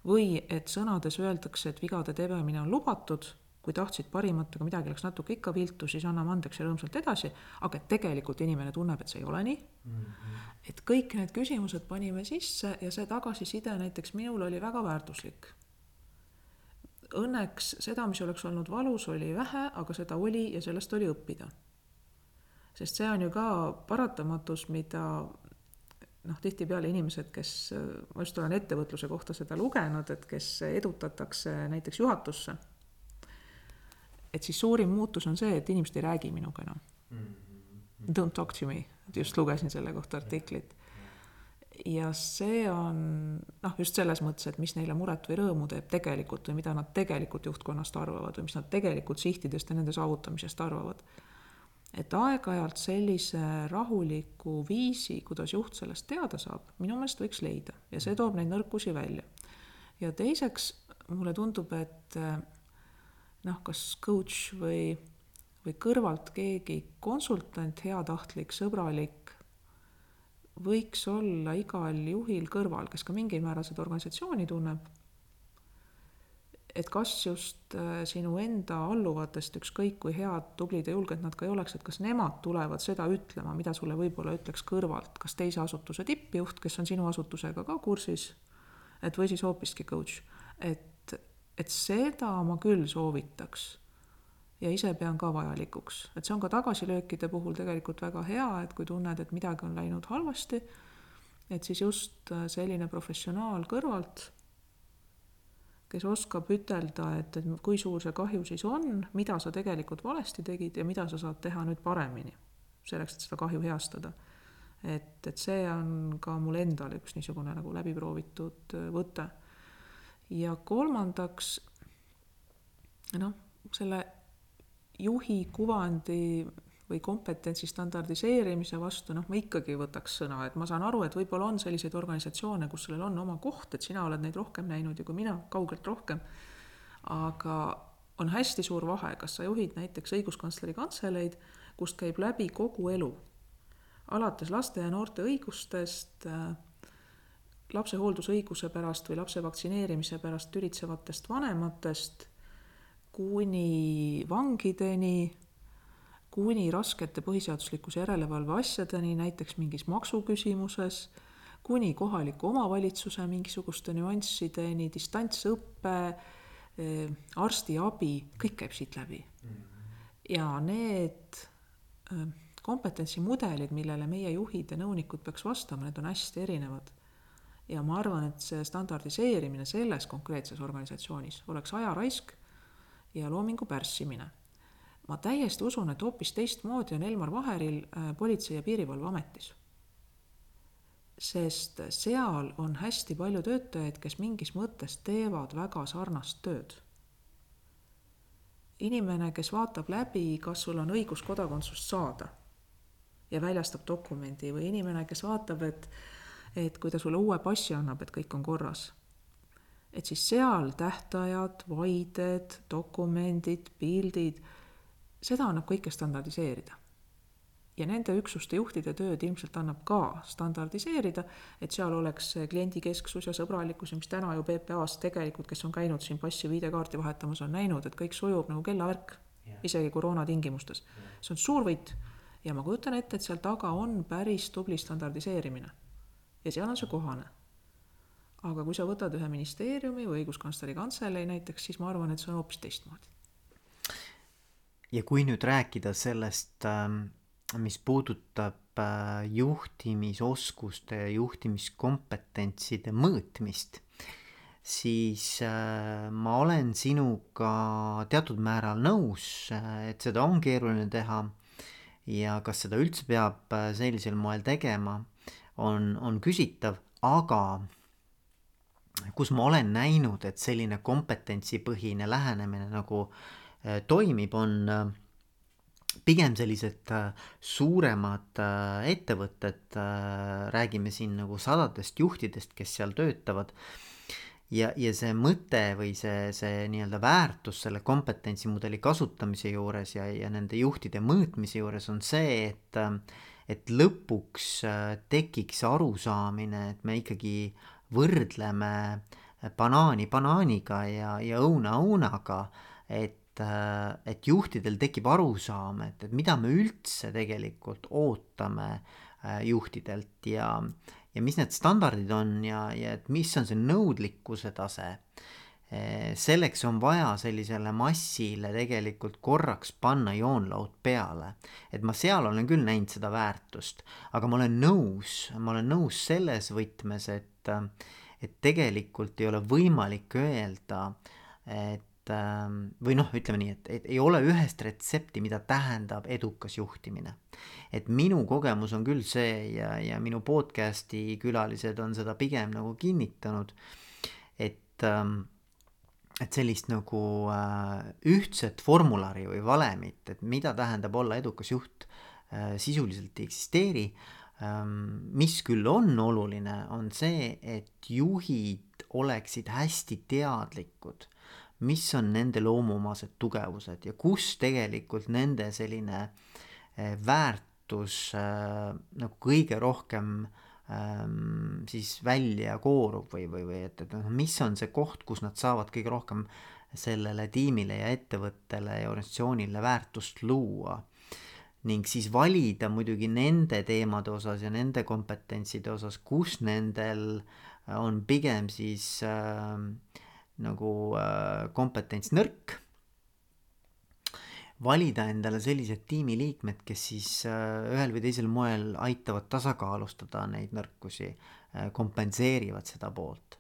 S2: või et sõnades öeldakse, et vigade tegemine on lubatud kui tahtsid parimat, aga midagi läks natuke ikka viltu, siis anname andeks ja rõõmsalt edasi, aga tegelikult inimene tunneb, et see ei ole nii mm. -hmm. et kõik need küsimused panime sisse ja see tagasiside näiteks minul oli väga väärtuslik. Õnneks seda, mis oleks olnud valus, oli vähe, aga seda oli ja sellest oli õppida. sest see on ju ka paratamatus, mida noh, tihtipeale inimesed, kes, ma just olen ettevõtluse kohta seda lugenud, et kes edutatakse näiteks juhatusse et siis suurim muutus on see, et inimesed ei räägi minuga enam. -hmm. Don't talk to me, just lugesin selle kohta artiklit. ja see on noh, just selles mõttes, et mis neile muret või rõõmu teeb tegelikult või mida nad tegelikult juhtkonnast arvavad või mis nad tegelikult sihtidest ja nende saavutamisest arvavad. et aeg-ajalt sellise rahuliku viisi, kuidas juht sellest teada saab, minu meelest võiks leida ja see toob neid nõrkusi välja. ja teiseks mulle tundub, et noh, kas coach või, või kõrvalt keegi konsultant, heatahtlik, sõbralik, võiks olla igal juhil kõrval, kes ka mingil määral seda organisatsiooni tunneb. et kas just äh, sinu enda alluvatest, ükskõik kui head, tublid ja julged nad ka ei oleks, et kas nemad tulevad seda ütlema, mida sulle võib-olla ütleks kõrvalt, kas teise asutuse tippjuht, kes on sinu asutusega ka kursis, et või siis hoopiski coach, et et seda ma küll soovitaks ja ise pean ka vajalikuks, et see on ka tagasilöökide puhul tegelikult väga hea, et kui tunned, et midagi on läinud halvasti, et siis just äh, selline professionaal kõrvalt, kes oskab ütelda, et, et kui suur see kahju siis on, mida sa tegelikult valesti tegid ja mida sa saad teha nüüd paremini, selleks, et seda kahju heastada. et, et see on ka mul endal üks niisugune nagu läbiproovitud äh, võte ja kolmandaks noh, selle juhi kuvandi või kompetentsi standardiseerimise vastu, noh, ma ikkagi võtaks sõna, et ma saan aru, et võib-olla on selliseid organisatsioone, kus sellel on oma koht, et sina oled neid rohkem näinud ja kui mina, kaugelt rohkem, aga on hästi suur vahe, kas sa juhid näiteks õiguskantsleri kantseleid, kust käib läbi kogu elu, alates laste ja noorte õigustest äh, lapse hooldusõiguse pärast või lapse vaktsineerimise pärast tülitsevatest vanematest kuni vangideni, kuni raskete põhiseaduslikkuse järelevalve asjadeni, näiteks mingis maksuküsimuses, kuni kohaliku omavalitsuse mingisuguste nüanssideni, distantsõpe, eh, arstiabi, kõik käib siit läbi. ja need eh, kompetentsimudelid, millele meie juhid ja nõunikud peaks vastama, need on hästi erinevad. Ja ma arvan, et see standardiseerimine selles konkreetses organisatsioonis oleks ajaraisk ja loomingu pärssimine ma täiesti usun, et hoopis teistmoodi on Elmar Vaheril äh, Politsei- ja Piirivalveametis. sest seal on hästi palju töötajaid, kes mingis mõttes teevad väga sarnast tööd. inimene, kes vaatab läbi, kas sul on õigus kodakondsust saada ja väljastab dokumendi või inimene, kes vaatab, et, et kui ta sulle uue passi annab, et kõik on korras et siis seal tähtajad, vaided, dokumendid, pildid seda annab kõike standardiseerida. ja nende üksuste juhtide tööd ilmselt annab ka standardiseerida, et seal oleks kliendikesksus ja sõbralikkus ja mis täna ju PPA-s tegelikult, kes on käinud siin passi või ID-kaarti vahetamas, on näinud, et kõik sujub nagu kellavärk, isegi koroona tingimustes. see on suur võit ja ma kujutan ette, et seal taga on päris tubli standardiseerimine. Ja seal on see kohane. Aga kui sa võtad ühe ministeeriumi või õiguskantsleri kantselei näiteks, siis ma arvan, et see on hoopis teistmoodi.
S1: Ja kui nüüd rääkida sellest, ähm, mis puudutab äh, juhtimisoskuste ja juhtimiskompetentside mõõtmist, siis äh, ma olen sinuga teatud määral nõus, äh, et seda on keeruline teha ja kas seda üldse peab sellisel moel tegema, on, on küsitav, aga kus ma olen näinud, et selline kompetentsipõhine lähenemine nagu äh, toimib, on äh, pigem sellised äh, suuremad ettevõtted, räägime siin nagu sadadest juhtidest, kes seal töötavad. ja, ja see mõte või see, see nii-öelda väärtus selle kompetentsimudeli kasutamise juures ja, ja nende juhtide mõõtmise juures on see, et et lõpuks tekiks arusaamine, et me ikkagi võrdleme banaani banaaniga ja, ja õuna õunaga, et äh, et juhtidel tekib arusaam, et, et mida me üldse tegelikult ootame äh, juhtidelt ja, ja mis need standardid on ja, ja et mis on see nõudlikkuse tase. Äh, selleks on vaja sellisele massile tegelikult korraks panna joonlaud peale. et ma seal olen küll näinud seda väärtust, aga ma olen nõus, ma olen nõus selles võtmes, et, et tegelikult ei ole võimalik öelda, et või noh, ütleme nii, et, et ei ole ühest retsepti, mida tähendab edukas juhtimine. et minu kogemus on küll see ja, ja minu podcast'i külalised on seda pigem nagu kinnitanud, et ähm, et sellist nagu äh, ühtset formulari või valemit, et mida tähendab olla edukas juht, äh, sisuliselt ei eksisteeri. Ähm, mis küll on oluline, on see, et juhid oleksid hästi teadlikud mis on nende loomuomased tugevused ja kus tegelikult nende selline eh, väärtus äh, nagu kõige rohkem ähm, siis välja koorub või, või, või et, et noh, mis on see koht, kus nad saavad kõige rohkem sellele tiimile ja ettevõttele ja organisatsioonile väärtust luua. ning siis valida muidugi nende teemade osas ja nende kompetentside osas, kus nendel on pigem siis äh, nagu äh, kompetents nõrk. Valida endale sellised tiimiliikmed, kes siis äh, ühel või teisel moel aitavad tasakaalustada neid nõrkusi äh,, kompenseerivad seda poolt.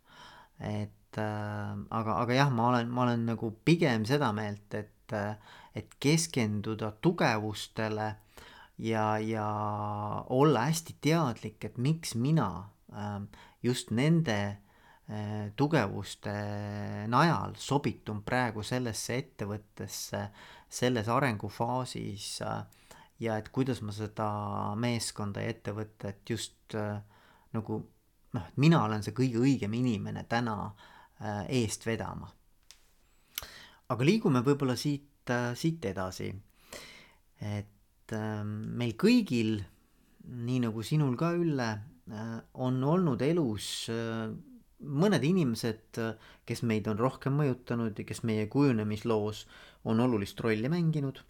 S1: et äh, aga, aga jah, ma olen, ma olen nagu pigem seda meelt, et, et keskenduda tugevustele ja, ja olla hästi teadlik, et miks mina just nende tugevuste najal sobitun praegu sellesse ettevõttesse, selles arengufaasis ja et kuidas ma seda meeskonda ja ettevõtet just eh, nagu noh, et mina olen see kõige õigem inimene täna eh, eest vedama. aga liigume võib-olla siit, siit edasi. et meil kõigil, nii nagu sinul ka, Ülle, on olnud elus mõned inimesed, kes meid on rohkem mõjutanud ja kes meie kujunemisloos on olulist rolli mänginud.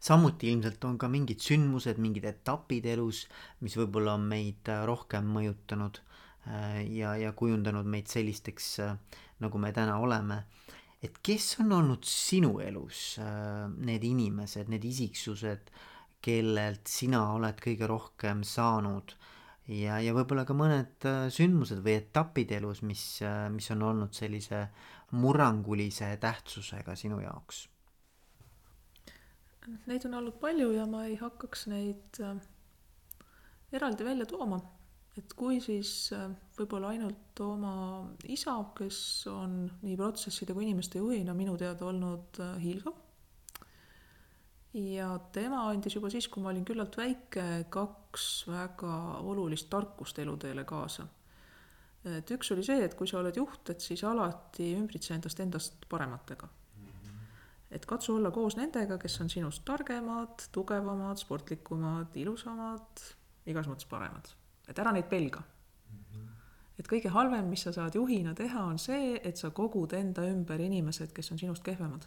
S1: samuti ilmselt on ka mingid sündmused, mingid etapid elus, mis võib-olla on meid rohkem mõjutanud äh, ja, ja kujundanud meid sellisteks, äh, nagu me täna oleme. et kes on olnud sinu elus äh, need inimesed, need isiksused, kellelt sina oled kõige rohkem saanud ja, ja võib-olla ka mõned sündmused või etapid elus, mis, mis on olnud sellise murrangulise tähtsusega sinu jaoks
S2: Neid on olnud palju ja ma ei hakkaks neid äh, eraldi välja tooma. et kui siis äh, võib-olla ainult oma isa, kes on nii protsesside kui inimeste juhina minu teada olnud äh, hiilgav. ja tema andis juba siis, kui ma olin küllalt väike, kaks väga olulist tarkust eluteele kaasa. Et üks oli see, et kui sa oled juht, et siis alati ümbritse endast endast parematega et katsu olla koos nendega, kes on sinust targemad, tugevamad, sportlikumad, ilusamad, igas mõttes paremad. et ära neid pelga. -hmm. et kõige halvem, mis sa saad juhina teha, on see, et sa kogud enda ümber inimesed, kes on sinust kehvemad.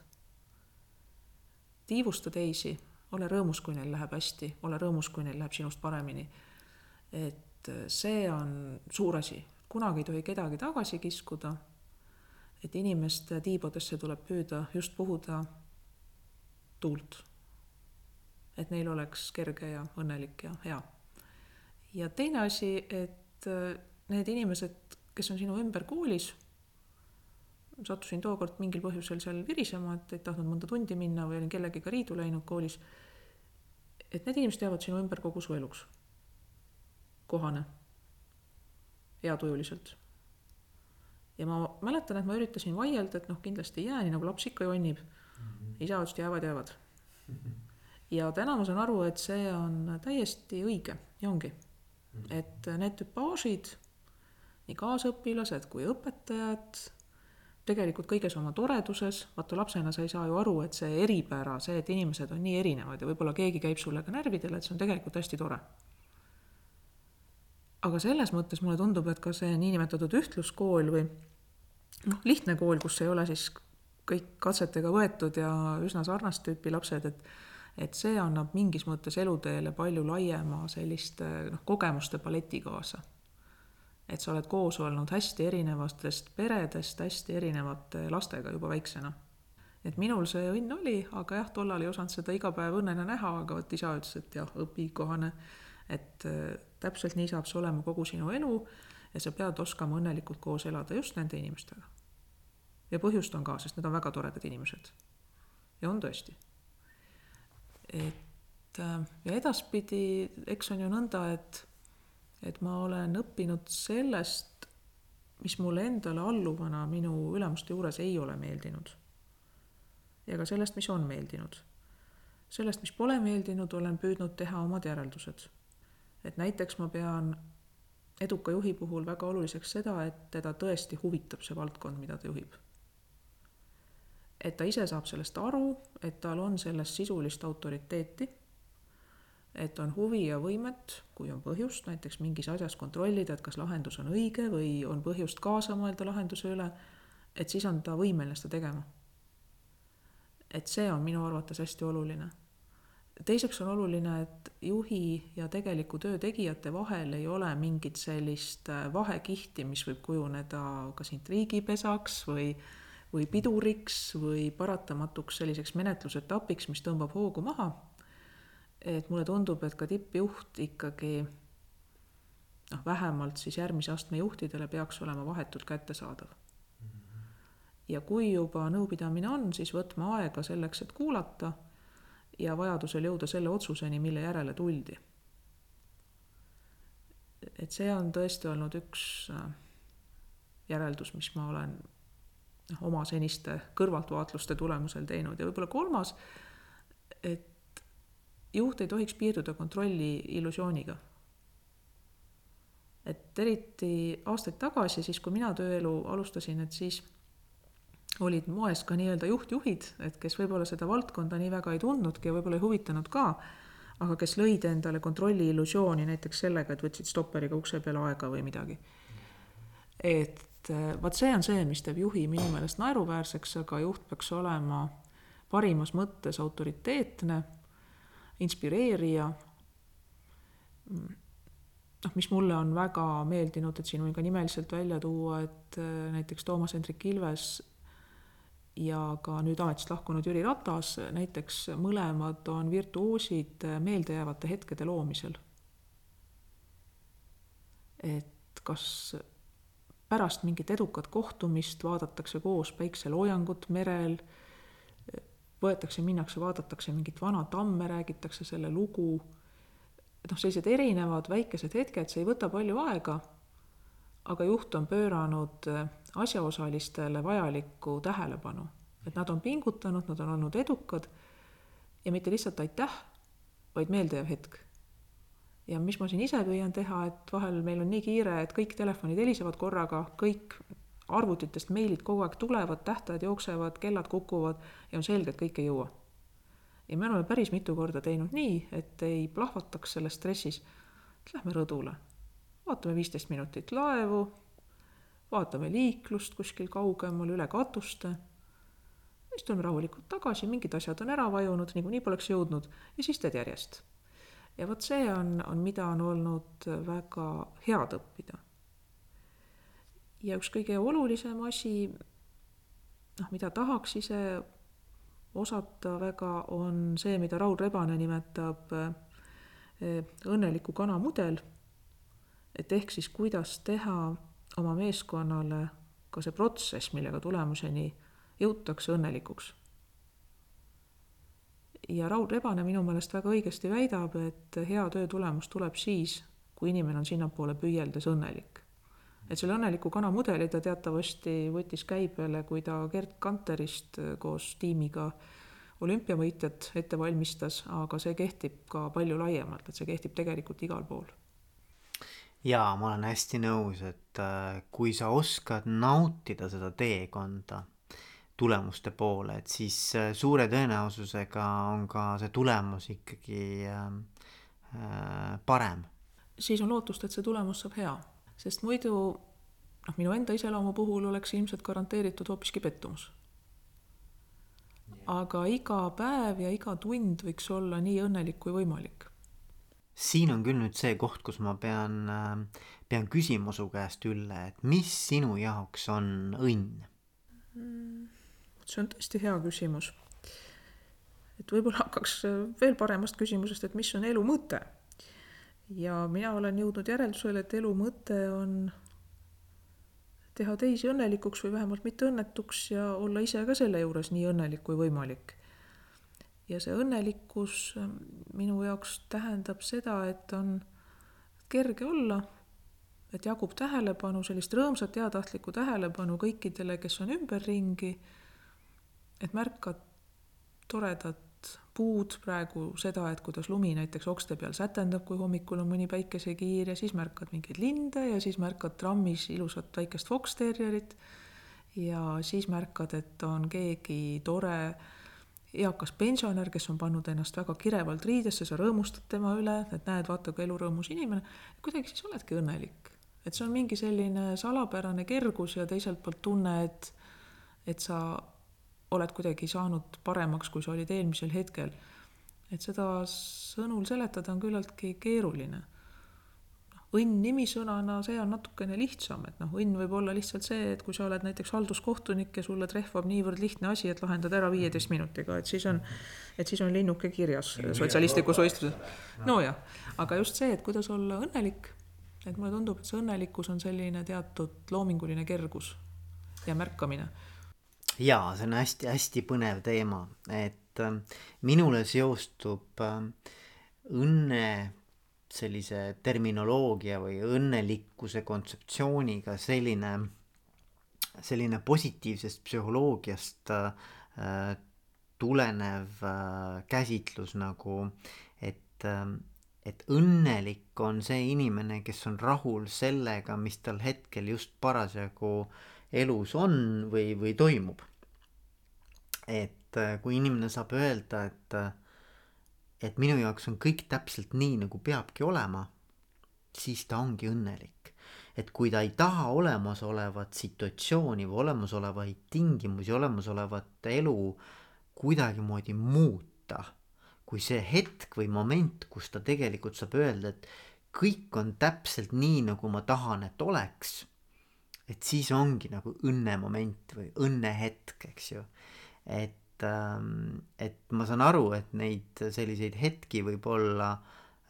S2: tiivusta teisi, ole rõõmus, kui neil läheb hästi, ole rõõmus, kui neil läheb sinust paremini. et see on suur asi, kunagi ei tohi kedagi tagasi kiskuda et inimeste tiibadesse tuleb püüda just puhuda tuult. et neil oleks kerge ja õnnelik ja hea. ja teine asi, et äh, need inimesed, kes on sinu ümber koolis, sattusin tookord mingil põhjusel seal virisema, et ei tahtnud mõnda tundi minna või olin kellegiga riidu läinud koolis. et need inimesed jäävad sinu ümber kogu su eluks. kohane. Heatujuliselt ja ma mäletan, et ma üritasin vaielda, et noh, kindlasti ei jää, nii nagu laps ikka jonnib mm. -hmm. isa ütles, et jäävad, jäävad mm. -hmm. ja täna ma saan aru, et see on täiesti õige ja ongi mm. -hmm. et need tüpaažid, nii kaasõpilased kui õpetajad, tegelikult kõiges oma toreduses, vaata lapsena sa ei saa ju aru, et see eripära, see, et inimesed on nii erinevad ja võib-olla keegi käib sulle ka närvidele, et see on tegelikult hästi tore aga selles mõttes mulle tundub, et ka see niinimetatud ühtluskool või noh, lihtne kool, kus ei ole siis kõik katsetega võetud ja üsna sarnast tüüpi lapsed, et et see annab mingis mõttes eluteele palju laiema selliste noh, kogemuste paleti kaasa. et sa oled koos olnud hästi erinevatest peredest, hästi erinevate lastega juba väiksena. et minul see õnn oli, aga jah, tollal ei osanud seda iga päev õnnena näha, aga vot isa ütles, et jah, õpi kohane, et äh, täpselt nii saab see olema kogu sinu elu ja sa pead oskama õnnelikult koos elada just nende inimestega. ja põhjust on ka, sest need on väga toredad inimesed. ja on tõesti. et äh, ja edaspidi, eks on ju nõnda, et, et ma olen õppinud sellest, mis mulle endale alluvana minu ülemuste juures ei ole meeldinud. ja ka sellest, mis on meeldinud. sellest, mis pole meeldinud, olen püüdnud teha omad järeldused. Et näiteks ma pean eduka juhi puhul väga oluliseks seda, et teda tõesti huvitab see valdkond, mida ta juhib. et ta ise saab sellest aru, et tal on selles sisulist autoriteeti, et on huvi ja võimet, kui on põhjust näiteks mingis asjas kontrollida, et kas lahendus on õige või on põhjust kaasa mõelda lahenduse üle, et siis on ta võimeline seda tegema. et see on minu arvates hästi oluline teiseks on oluline, et juhi ja tegeliku töö tegijate vahel ei ole mingit sellist äh, vahekihti, mis võib kujuneda kas intriigipesaks või, või piduriks või paratamatuks selliseks menetlusetapiks, mis tõmbab hoogu maha. et mulle tundub, et ka tippjuht ikkagi noh, vähemalt siis järgmise astme juhtidele peaks olema vahetult kättesaadav. ja kui juba nõupidamine on, siis võtma aega selleks, et kuulata ja vajadusel jõuda selle otsuseni, mille järele tuldi. et see on tõesti olnud üks äh, järeldus, mis ma olen noh, oma seniste kõrvaltvaatluste tulemusel teinud ja võib-olla kolmas, et juht ei tohiks piirduda kontrolli illusiooniga. et eriti aastaid tagasi, siis kui mina tööelu alustasin, et siis olid moes ka nii-öelda juhtjuhid, et kes võib-olla seda valdkonda nii väga ei tundnudki ja võib-olla ei huvitanud ka, aga kes lõid endale kontrolli illusiooni näiteks sellega, et võtsid stopperiga ukse peale aega või midagi. et äh, vot see on see, mis teeb juhi minu meelest naeruväärseks, aga juht peaks olema parimas mõttes autoriteetne inspireerija. noh, mis mulle on väga meeldinud, et siin võin ka nimeliselt välja tuua, et äh, näiteks Toomas Hendrik Ilves ja ka nüüd ametist lahkunud Jüri Ratas, näiteks mõlemad on virtuoosid meeldejäävate hetkede loomisel. et kas pärast mingit edukat kohtumist vaadatakse koos päikseloojangut merel, võetakse, minnakse, vaadatakse mingit vana tamme, räägitakse selle lugu, et noh, sellised erinevad väikesed hetked, see ei võta palju aega, aga juht on pööranud asjaosalistele vajalikku tähelepanu. et nad on pingutanud, nad on olnud edukad ja mitte lihtsalt aitäh, vaid meeldejääv hetk ja mis ma siin ise püüan teha, et vahel meil on nii kiire, et kõik telefonid helisevad korraga, kõik arvutitest meilid kogu aeg tulevad, tähtajad jooksevad, kellad kukuvad ja on selge, et kõik ei jõua. ja me oleme päris mitu korda teinud nii, et ei plahvataks selles stressis, et lähme rõdule, vaatame viisteist minutit laevu, vaatame liiklust kuskil kaugemal üle katuste, siis tuleme rahulikult tagasi, mingid asjad on ära vajunud, niikuinii poleks jõudnud ja siis teed järjest ja vot see on, on, mida on olnud väga head õppida. ja üks kõige olulisem asi, noh, mida tahaks ise osata väga, on see, mida Raul Rebane nimetab eh, õnneliku kana mudel. Et ehk siis, kuidas teha oma meeskonnale ka see protsess, millega tulemuseni jõutakse õnnelikuks ja Raul Rebane minu meelest väga õigesti väidab, et hea töö tulemus tuleb siis, kui inimene on sinnapoole püüeldes õnnelik. et selle õnneliku kana mudeli ta teatavasti võttis käibele, kui ta Gerd Kanterist koos tiimiga olümpiavõitjat ette valmistas, aga see kehtib ka palju laiemalt, et see kehtib tegelikult igal pool.
S1: Jaa, ma olen hästi nõus, et äh, kui sa oskad nautida seda teekonda tulemuste poole, et siis äh, suure tõenäosusega on ka see tulemus ikkagi ähm, äh, parem.
S2: siis on lootust, et see tulemus saab hea, sest muidu noh, minu enda iseloomu puhul oleks ilmselt garanteeritud hoopiski pettumus. aga iga päev ja iga tund võiks olla nii õnnelik kui võimalik.
S1: Siin on küll nüüd see koht, kus ma pean, äh, pean küsima su käest, Ülle, et mis sinu jaoks on õnn
S2: mm.? see on tõesti hea küsimus. et võib-olla hakkaks veel paremast küsimusest, et mis on elu mõte. ja mina olen jõudnud järeldusele, et elu mõte on teha teisi õnnelikuks või vähemalt mitte õnnetuks ja olla ise ka selle juures nii õnnelik kui võimalik. Ja see õnnelikkus minu jaoks tähendab seda, et on kerge olla, et jagub tähelepanu, sellist rõõmsat heatahtlikku tähelepanu kõikidele, kes on ümberringi et märkad toredat puud, praegu seda, et kuidas lumi näiteks okste peal sätendab, kui hommikul on mõni päikesekiir ja siis märkad mingeid linde ja siis märkad trammis ilusat väikest foksterjerit ja siis märkad, et on keegi tore eakas pensionär, kes on pannud ennast väga kirevalt riidesse, sa rõõmustad tema üle, et näed, vaata kui elurõõmus inimene, kuidagi siis oledki õnnelik. et see on mingi selline salapärane kergus ja teiselt poolt tunne, et et sa oled kuidagi saanud paremaks, kui sa olid eelmisel hetkel. et seda sõnul seletada on küllaltki keeruline. Õnn nimisõnana, see on natukene lihtsam, et noh, õnn võib olla lihtsalt see, et kui sa oled näiteks halduskohtunik ja sulle trehvab niivõrd lihtne asi, et lahendad ära viieteist minutiga, et siis on, et siis on linnuke kirjas sotsialistlikus võistluses. nojah, aga just see, et kuidas olla õnnelik, et mulle tundub, et see õnnelikkus on selline teatud loominguline kergus ja märkamine
S1: jaa, see on hästi-hästi põnev teema, et äh, minule seostub äh, õnne sellise terminoloogia või õnnelikkuse kontseptsiooniga selline, selline positiivsest psühholoogiast äh, tulenev äh, käsitlus nagu, et äh, et õnnelik on see inimene, kes on rahul sellega, mis tal hetkel just parasjagu elus on või, või toimub. Et äh, kui inimene saab öelda, et, äh, et minu jaoks on kõik täpselt nii, nagu peabki olema, siis ta ongi õnnelik. et kui ta ei taha olemasolevat situatsiooni või olemasolevaid tingimusi, olemasolevat elu kuidagimoodi muuta, kui see hetk või moment, kus ta tegelikult saab öelda, et kõik on täpselt nii, nagu ma tahan, et oleks, et siis ongi nagu õnnemoment või õnnehetk, eks ju. et, et ma saan aru, et neid selliseid hetki võib olla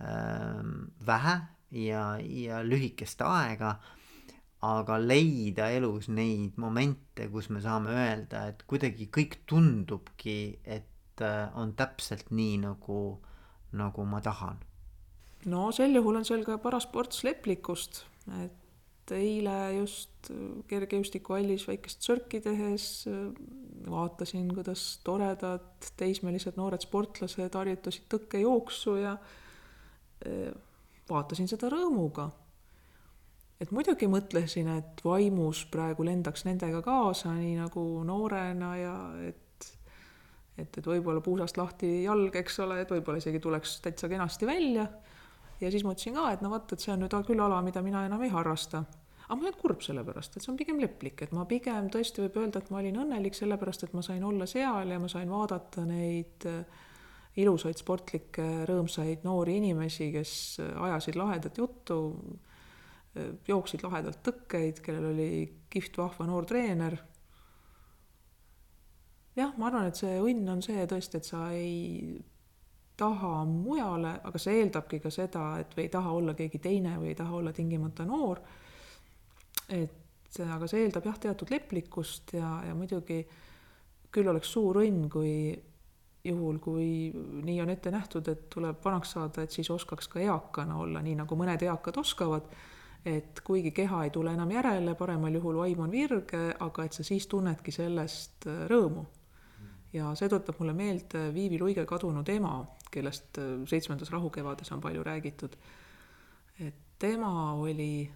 S1: ähm, vähe ja, ja lühikest aega aga leida elus neid momente, kus me saame öelda, et kuidagi kõik tundubki, et äh, on täpselt nii, nagu, nagu ma tahan.
S2: no sel juhul on seal ka paras ports leplikust, et eile just kergejõustikuhallis väikest sörki tehes vaatasin, kuidas toredad teismelised noored sportlased harjutasid tõkkejooksu ja äh, vaatasin seda rõõmuga et muidugi mõtlesin, et vaimus praegu lendaks nendega kaasa, nii nagu noorena ja et et, et võib-olla puusast lahti jalg, eks ole, et võib-olla isegi tuleks täitsa kenasti välja. ja siis mõtlesin ka, et no vot, et see on nüüd küll ala, mida mina enam ei harrasta. Aga ma olen kurb selle pärast, et see on pigem leplik, et ma pigem tõesti võib öelda, et ma olin õnnelik sellepärast, et ma sain olla seal ja ma sain vaadata neid äh, ilusaid sportlikke rõõmsaid noori inimesi, kes ajasid lahedat juttu jooksid lahedalt tõkkeid, kellel oli kihvt vahva noor treener. jah, ma arvan, et see õnn on see tõesti, et sa ei taha mujale, aga see eeldabki ka seda, et või ei taha olla keegi teine või ei taha olla tingimata noor. Et aga see eeldab jah, teatud leplikkust ja, ja muidugi küll oleks suur õnn, kui juhul, kui nii on ette nähtud, et tuleb vanaks saada, et siis oskaks ka eakana olla, nii nagu mõned eakad oskavad et kuigi keha ei tule enam järele, paremal juhul vaim on virge, aga et sa siis tunnedki sellest äh, rõõmu. ja see tuletab mulle meelde Viivi Luige kadunud ema, kellest äh, seitsmendas rahukevades on palju räägitud. et tema oli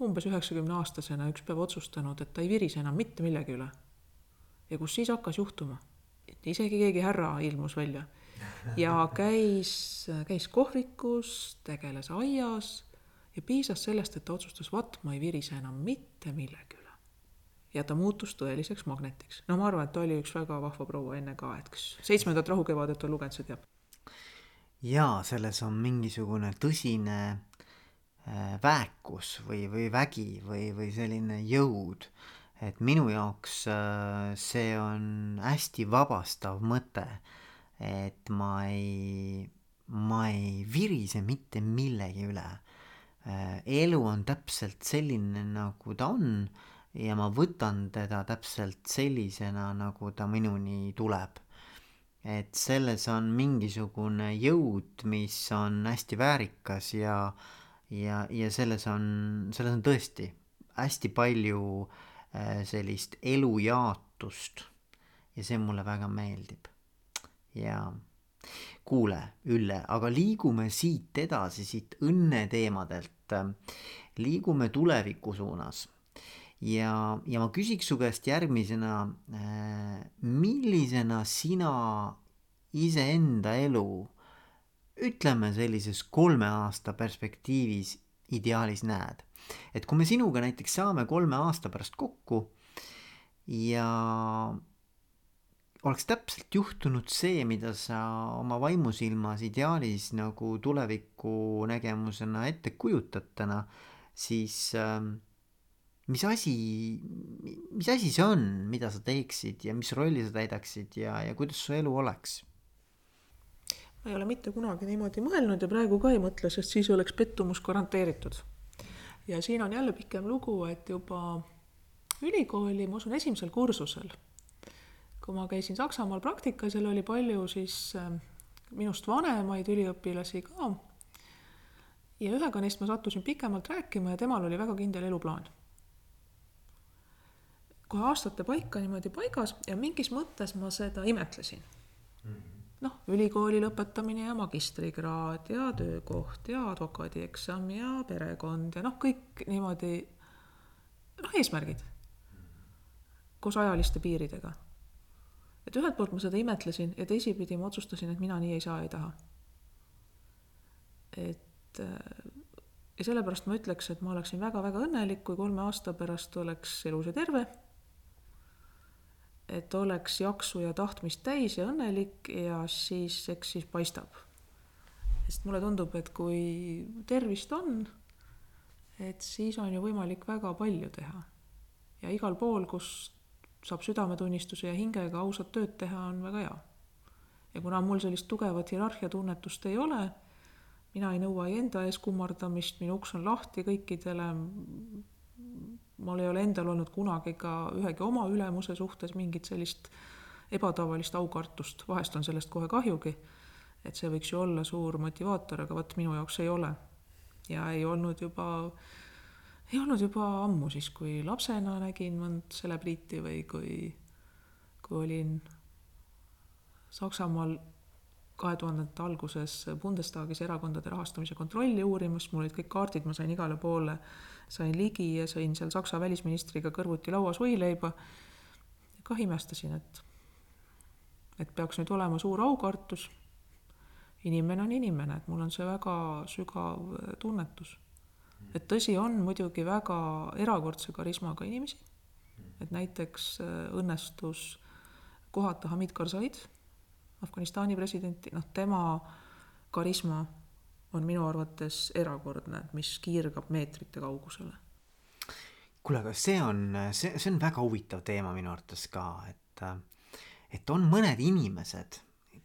S2: umbes üheksakümne aastasena üks päev otsustanud, et ta ei virise enam mitte millegi üle. ja kus siis hakkas juhtuma, et isegi keegi härra ilmus välja ja *laughs* käis, käis kohvikus, tegeles aias ja piisas sellest, et ta otsustas, vaat ma ei virise enam mitte millegi üle. ja ta muutus tõeliseks magnetiks. no ma arvan, et ta oli üks väga vahva proua enne ka, et kes seitsmendat rahukevadet on lugenud, see teab.
S1: jaa, selles on mingisugune tõsine väekus või, või vägi või, või selline jõud. et minu jaoks äh, see on hästi vabastav mõte et ma ei, ma ei virise mitte millegi üle. Äh, elu on täpselt selline, nagu ta on ja ma võtan teda täpselt sellisena, nagu ta minuni tuleb. et selles on mingisugune jõud, mis on hästi väärikas ja, ja, ja selles on, selles on tõesti hästi palju äh, sellist elujaatust ja see mulle väga meeldib jaa. kuule, Ülle, aga liigume siit edasi, siit õnneteemadelt. liigume tuleviku suunas. ja, ja ma küsiks su käest järgmisena, äh, millisena sina iseenda elu ütleme sellises kolme aasta perspektiivis ideaalis näed. et kui me sinuga näiteks saame kolme aasta pärast kokku ja oleks täpselt juhtunud see, mida sa oma vaimusilmas ideaalis nagu tuleviku nägemusena ette kujutad täna, siis äh, mis asi, mis asi see on, mida sa teeksid ja mis rolli sa täidaksid ja, ja kuidas su elu oleks?
S2: Ma ei ole mitte kunagi niimoodi mõelnud ja praegu ka ei mõtle, sest siis oleks pettumus garanteeritud. ja siin on jälle pikem lugu, et juba ülikooli, ma usun, esimesel kursusel kui ma käisin Saksamaal praktikas, seal oli palju siis ähm, minust vanemaid üliõpilasi ka. ja ühega neist ma sattusin pikemalt rääkima ja temal oli väga kindel eluplaan. kohe aastate paika niimoodi paigas ja mingis mõttes ma seda imetlesin. Noh, ülikooli lõpetamine ja magistrikraad ja töökoht ja advokaadieksam ja perekond ja noh, kõik niimoodi noh, eesmärgid koos ajaliste piiridega et ühelt poolt ma seda imetlesin ja teisipidi ma otsustasin, et mina nii ei saa, ei taha. et ja sellepärast ma ütleks, et ma oleksin väga-väga õnnelik, kui kolme aasta pärast oleks elus ja terve. Et oleks jaksu ja tahtmist täis ja õnnelik ja siis eks siis paistab. sest mulle tundub, et kui tervist on, et siis on ju võimalik väga palju teha. ja igal pool, kus saab südametunnistuse ja hingega ausat tööd teha, on väga hea. ja kuna mul sellist tugevat hierarhiatunnetust ei ole, mina ei nõua ei enda ees kummardamist, minu uks on lahti kõikidele, mul ei ole endal olnud kunagi ka ühegi oma ülemuse suhtes mingit sellist ebatavalist aukartust, vahest on sellest kohe kahjugi, et see võiks ju olla suur motivaator, aga vot minu jaoks ei ole. ja ei olnud juba, ei olnud juba ammu siis, kui lapsena nägin mõnd selebriiti või kui, kui olin Saksamaal kahe tuhandete alguses Bundestagis erakondade rahastamise kontrolli uurimas, mul olid kõik kaardid, ma sain igale poole sain ligi ja sõin seal Saksa välisministriga kõrvuti lauas võileiba. kah imestasin, et, et peaks nüüd olema suur aukartus. inimene on inimene, et mul on see väga sügav tunnetus. et tõsi on muidugi väga erakordse karismaga inimesi. et näiteks äh, õnnestus kohata Hamid Karzaid, Afganistani presidenti, noh tema karisma on minu arvates erakordne, mis kiirgab meetrite kaugusele.
S1: kuule, aga see on, see, see on väga huvitav teema minu arvates ka, et, et on mõned inimesed,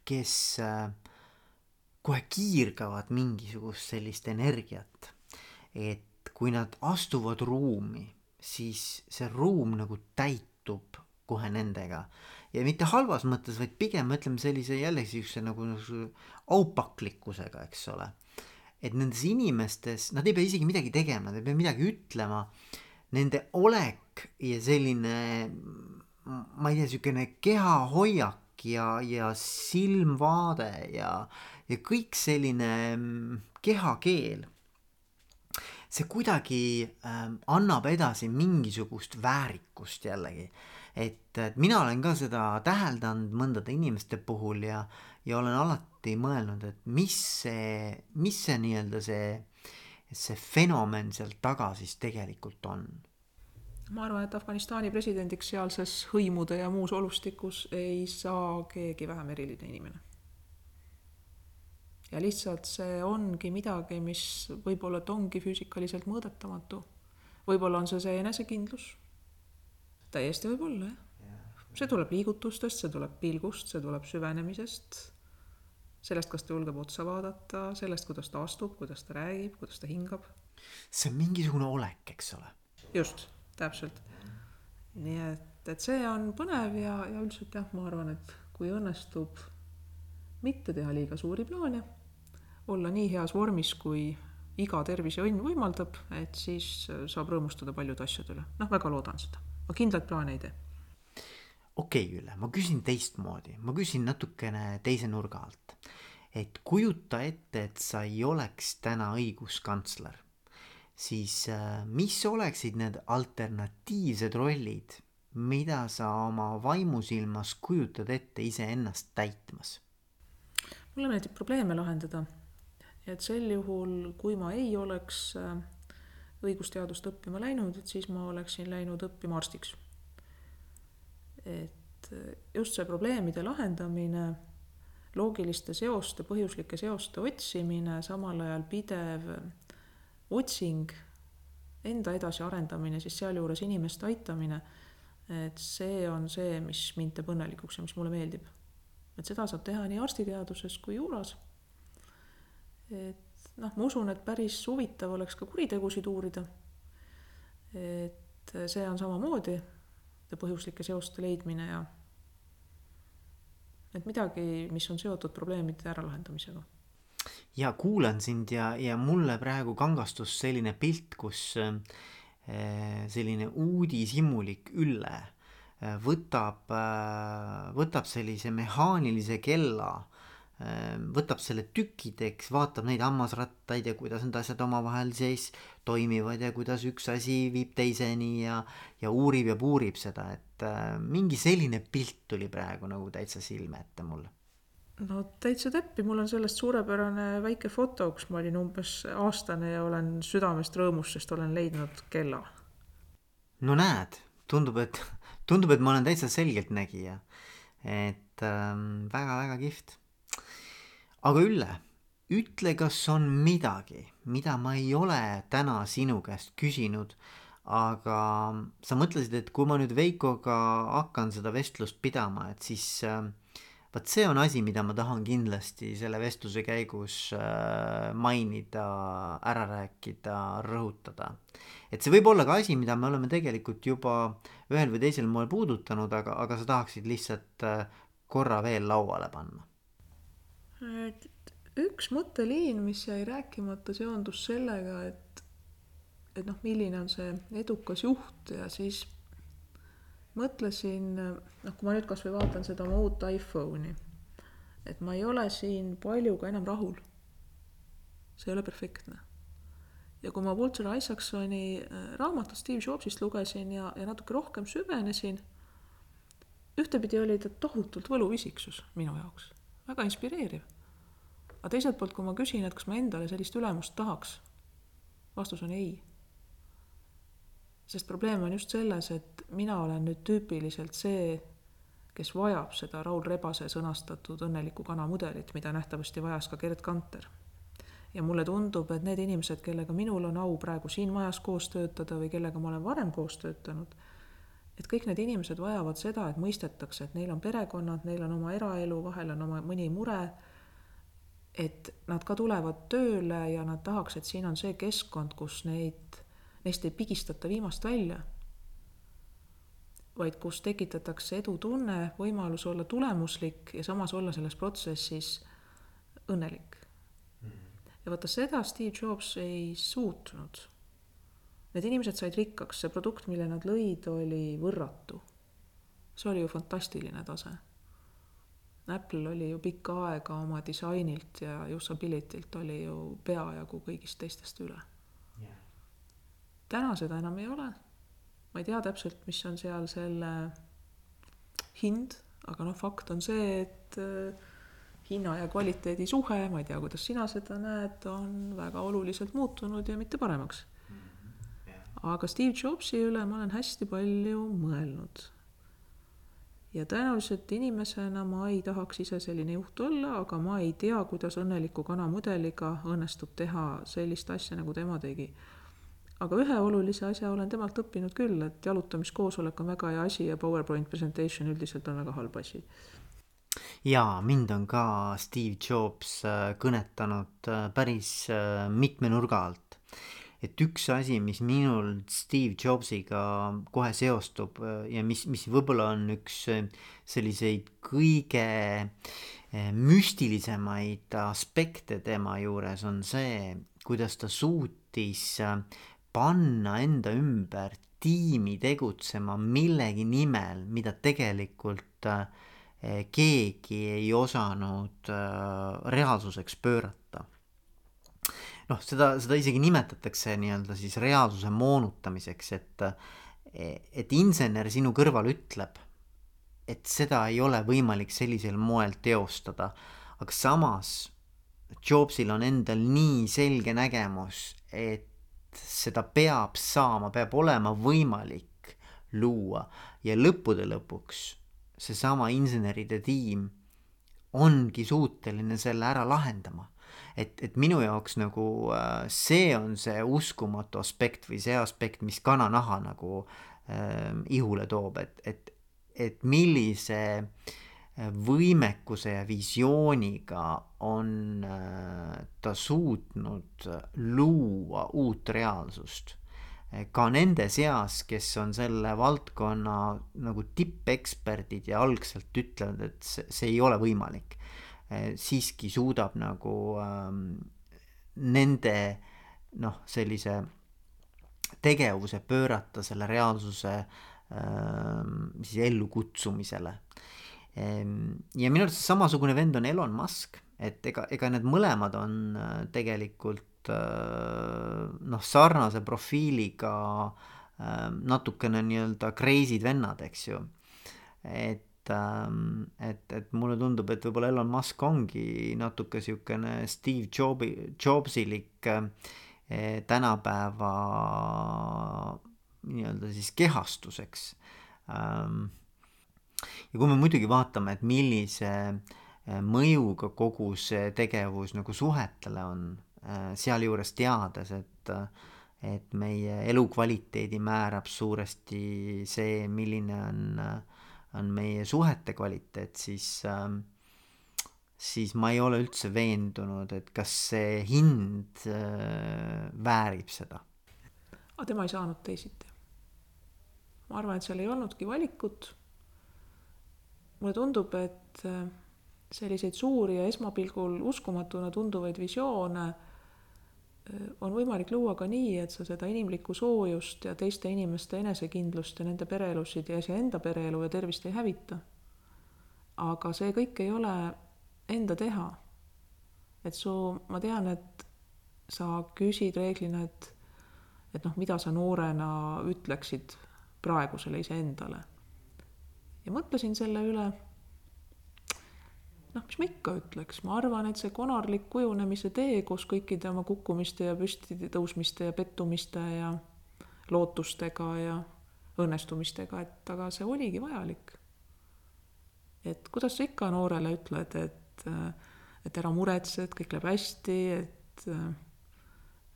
S1: kes kohe kiirgavad mingisugust sellist energiat, et kui nad astuvad ruumi, siis see ruum nagu täitub kohe nendega ja mitte halvas mõttes, vaid pigem ütleme sellise jällegi siukse nagu, nagu aupaklikkusega, eks ole et nendes inimestes, nad ei pea isegi midagi tegema, nad ei pea midagi ütlema. Nende olek ja selline, ma ei tea, niisugune kehahoiak ja, ja silmvaade ja, ja kõik selline mm, kehakeel. see kuidagi äh, annab edasi mingisugust väärikust jällegi et, et mina olen ka seda täheldanud mõndade inimeste puhul ja, ja olen alati mõelnud, et mis see, mis see nii-öelda see, see fenomen seal taga siis tegelikult on
S2: ma arvan, et Afganistani presidendiks sealses hõimude ja muus olustikus ei saa keegi vähem eriline inimene. ja lihtsalt see ongi midagi, mis võib-olla, et ongi füüsikaliselt mõõdetamatu. võib-olla on see see enesekindlus, täiesti võib olla, jah. see tuleb liigutustest, see tuleb pilgust, see tuleb süvenemisest sellest, kas ta julgeb otsa vaadata, sellest, kuidas ta astub, kuidas ta räägib, kuidas ta hingab.
S1: see on mingisugune olek, eks ole.
S2: just, täpselt. nii et, et see on põnev ja, ja üldiselt jah, ma arvan, et kui õnnestub mitte teha liiga suuri plaane, olla nii heas vormis, kui iga tervis ja õnn võimaldab, et siis saab rõõmustada paljude asjade üle. noh, väga loodan seda. Ma kindlaid plaane ei tee
S1: okei okay,, Ülle, ma küsin teistmoodi, ma küsin natukene teise nurga alt. et kujuta ette, et sa ei oleks täna õiguskantsler, siis äh, mis oleksid need alternatiivsed rollid, mida sa oma vaimusilmas kujutad ette iseennast täitmas?
S2: mulle meeldib probleeme lahendada. et sel juhul, kui ma ei oleks äh, õigusteadust õppima läinud, et siis ma oleksin läinud õppima arstiks et just see probleemide lahendamine, loogiliste seoste, põhjuslike seoste otsimine, samal ajal pidev otsing, enda edasiarendamine, siis sealjuures inimeste aitamine, et see on see, mis mind teeb õnnelikuks ja mis mulle meeldib. et seda saab teha nii arstiteaduses kui juuras. et noh, ma usun, et päris huvitav oleks ka kuritegusid uurida. et see on samamoodi põhjuslike seoste leidmine ja et midagi, mis on seotud probleemide äralahendamisega.
S1: ja kuulan sind ja, ja mulle praegu kangastus selline pilt, kus äh, selline uudishimulik Ülle äh, võtab, äh, võtab sellise mehaanilise kella võtab selle tükkideks, vaatab neid hammasrattaid ja kuidas need asjad omavahel siis toimivad ja kuidas üks asi viib teiseni ja, ja uurib ja puurib seda, et äh, mingi selline pilt tuli praegu nagu täitsa silme ette mulle.
S2: no täitsa täppi, mul on sellest suurepärane väike foto, kus ma olin umbes aastane ja olen südamest rõõmus, sest olen leidnud kella.
S1: no näed, tundub, et tundub, et ma olen täitsa selgeltnägija. et ähm, väga-väga kihvt. Aga Ülle, ütle, kas on midagi, mida ma ei ole täna sinu käest küsinud, aga sa mõtlesid, et kui ma nüüd Veikoga hakkan seda vestlust pidama, et siis äh, vot see on asi, mida ma tahan kindlasti selle vestluse käigus äh, mainida, ära rääkida, rõhutada. et see võib olla ka asi, mida me oleme tegelikult juba ühel või teisel moel puudutanud, aga, aga sa tahaksid lihtsalt äh, korra veel lauale panna.
S2: Üks mõtteliin, mis jäi rääkimata, seondus sellega, et, et noh, milline on see edukas juht ja siis mõtlesin, noh, kui ma nüüd kasvõi vaatan seda oma uut iPhone'i, et ma ei ole siin paljuga enam rahul. see ei ole perfektne. ja kui ma Walter Isaacsoni äh, raamatut Steve Jobsist lugesin ja, ja natuke rohkem süvenesin, ühtepidi oli ta tohutult võluisiksus minu jaoks, väga inspireeriv. aga teiselt poolt, kui ma küsin, et kas ma endale sellist ülemust tahaks, vastus on ei sest probleem on just selles, et mina olen nüüd tüüpiliselt see, kes vajab seda Raul Rebase sõnastatud õnneliku kana mudelit, mida nähtavasti vajas ka Gerd Kanter. ja mulle tundub, et need inimesed, kellega minul on au praegu siin majas koos töötada või kellega ma olen varem koos töötanud, et kõik need inimesed vajavad seda, et mõistetakse, et neil on perekonnad, neil on oma eraelu, vahel on oma mõni mure, et nad ka tulevad tööle ja nad tahaks, et siin on see keskkond, kus neid neist ei pigistata viimast välja, vaid kus tekitatakse edutunne, võimalus olla tulemuslik ja samas olla selles protsessis õnnelik. ja vaata seda Steve Jobs ei suutnud. Need inimesed said rikkaks, see produkt, mille nad lõid, oli võrratu. see oli ju fantastiline tase. Apple oli ju pikka aega oma disainilt ja usability'lt oli ju peajagu kõigist teistest üle täna seda enam ei ole. ma ei tea täpselt, mis on seal selle hind, aga noh, fakt on see, et äh, hinna ja kvaliteedi suhe, ma ei tea, kuidas sina seda näed, on väga oluliselt muutunud ja mitte paremaks. Aga Steve Jobsi üle ma olen hästi palju mõelnud. ja tõenäoliselt inimesena ma ei tahaks ise selline juht olla, aga ma ei tea, kuidas õnneliku kana mudeliga õnnestub teha sellist asja, nagu tema tegi aga ühe olulise asja olen temalt õppinud küll, et jalutamiskoosolek on väga hea asi ja PowerPoint presentation üldiselt on väga halb asi.
S1: jaa, mind on ka Steve Jobs äh, kõnetanud äh, päris äh, mitme nurga alt. Et üks asi, mis minul Steve Jobsiga kohe seostub ja mis, mis võib-olla on üks selliseid kõige müstilisemaid aspekte tema juures, on see, kuidas ta suutis panna enda ümber tiimi tegutsema millegi nimel, mida tegelikult äh, keegi ei osanud äh, reaalsuseks pöörata. Noh, seda, seda isegi nimetatakse nii-öelda siis reaalsuse moonutamiseks, et, et insener sinu kõrval ütleb, et seda ei ole võimalik sellisel moel teostada, aga samas Jobsil on endal nii selge nägemus, et seda peab saama, peab olema võimalik luua ja lõppude lõpuks seesama inseneride tiim ongi suuteline selle ära lahendama. Et, et minu jaoks nagu äh, see on see uskumatu aspekt või see aspekt, mis kananaha nagu äh, ihule toob, et, et, et millise äh, võimekuse ja visiooniga on äh, ta suutnud luua uut reaalsust. ka nende seas, kes on selle valdkonna nagu tippeksperdid ja algselt ütlevad, et see, see ei ole võimalik, siiski suudab nagu ähm, nende noh, sellise tegevuse pöörata selle reaalsuse ähm, siis ellukutsumisele Ehm, ja minu arust samasugune vend on Elon Musk, et ega, ega need mõlemad on äh, tegelikult äh, noh, sarnase profiiliga natukene nii-öelda crazy'd vennad, eks ju. et, et, et mulle tundub, et võib-olla Elon Musk ongi natuke siukene Steve Jobsi, Jobsilik äh, tänapäeva nii-öelda siis kehastuseks. Ähm, ja kui me muidugi vaatame, et millise äh, mõjuga kogu see tegevus nagu suhetele on, äh, sealjuures teades, et et meie elukvaliteedi määrab suuresti see, milline on, on meie suhete kvaliteet, siis äh, siis ma ei ole üldse veendunud, et kas see hind äh, väärib seda.
S2: aga tema ei saanud teisiti. ma arvan, et seal ei olnudki valikut. mulle tundub, et äh, selliseid suuri ja esmapilgul uskumatuna tunduvaid visioone on võimalik luua ka nii, et sa seda inimlikku soojust ja teiste inimeste enesekindlust ja nende pereelusid ja iseenda pereelu ja tervist ei hävita. aga see kõik ei ole enda teha. et su, ma tean, et sa küsid reeglina, et, et noh, mida sa noorena ütleksid praegusele iseendale. ja mõtlesin selle üle. Noh, mis ma ikka ütleks, ma arvan, et see konarlik kujunemise tee koos kõikide oma kukkumiste ja püsti tõusmiste ja pettumiste ja lootustega ja õnnestumistega, et aga see oligi vajalik. et kuidas sa ikka noorele ütled, et et, ära muretse, et kõik läheb hästi, et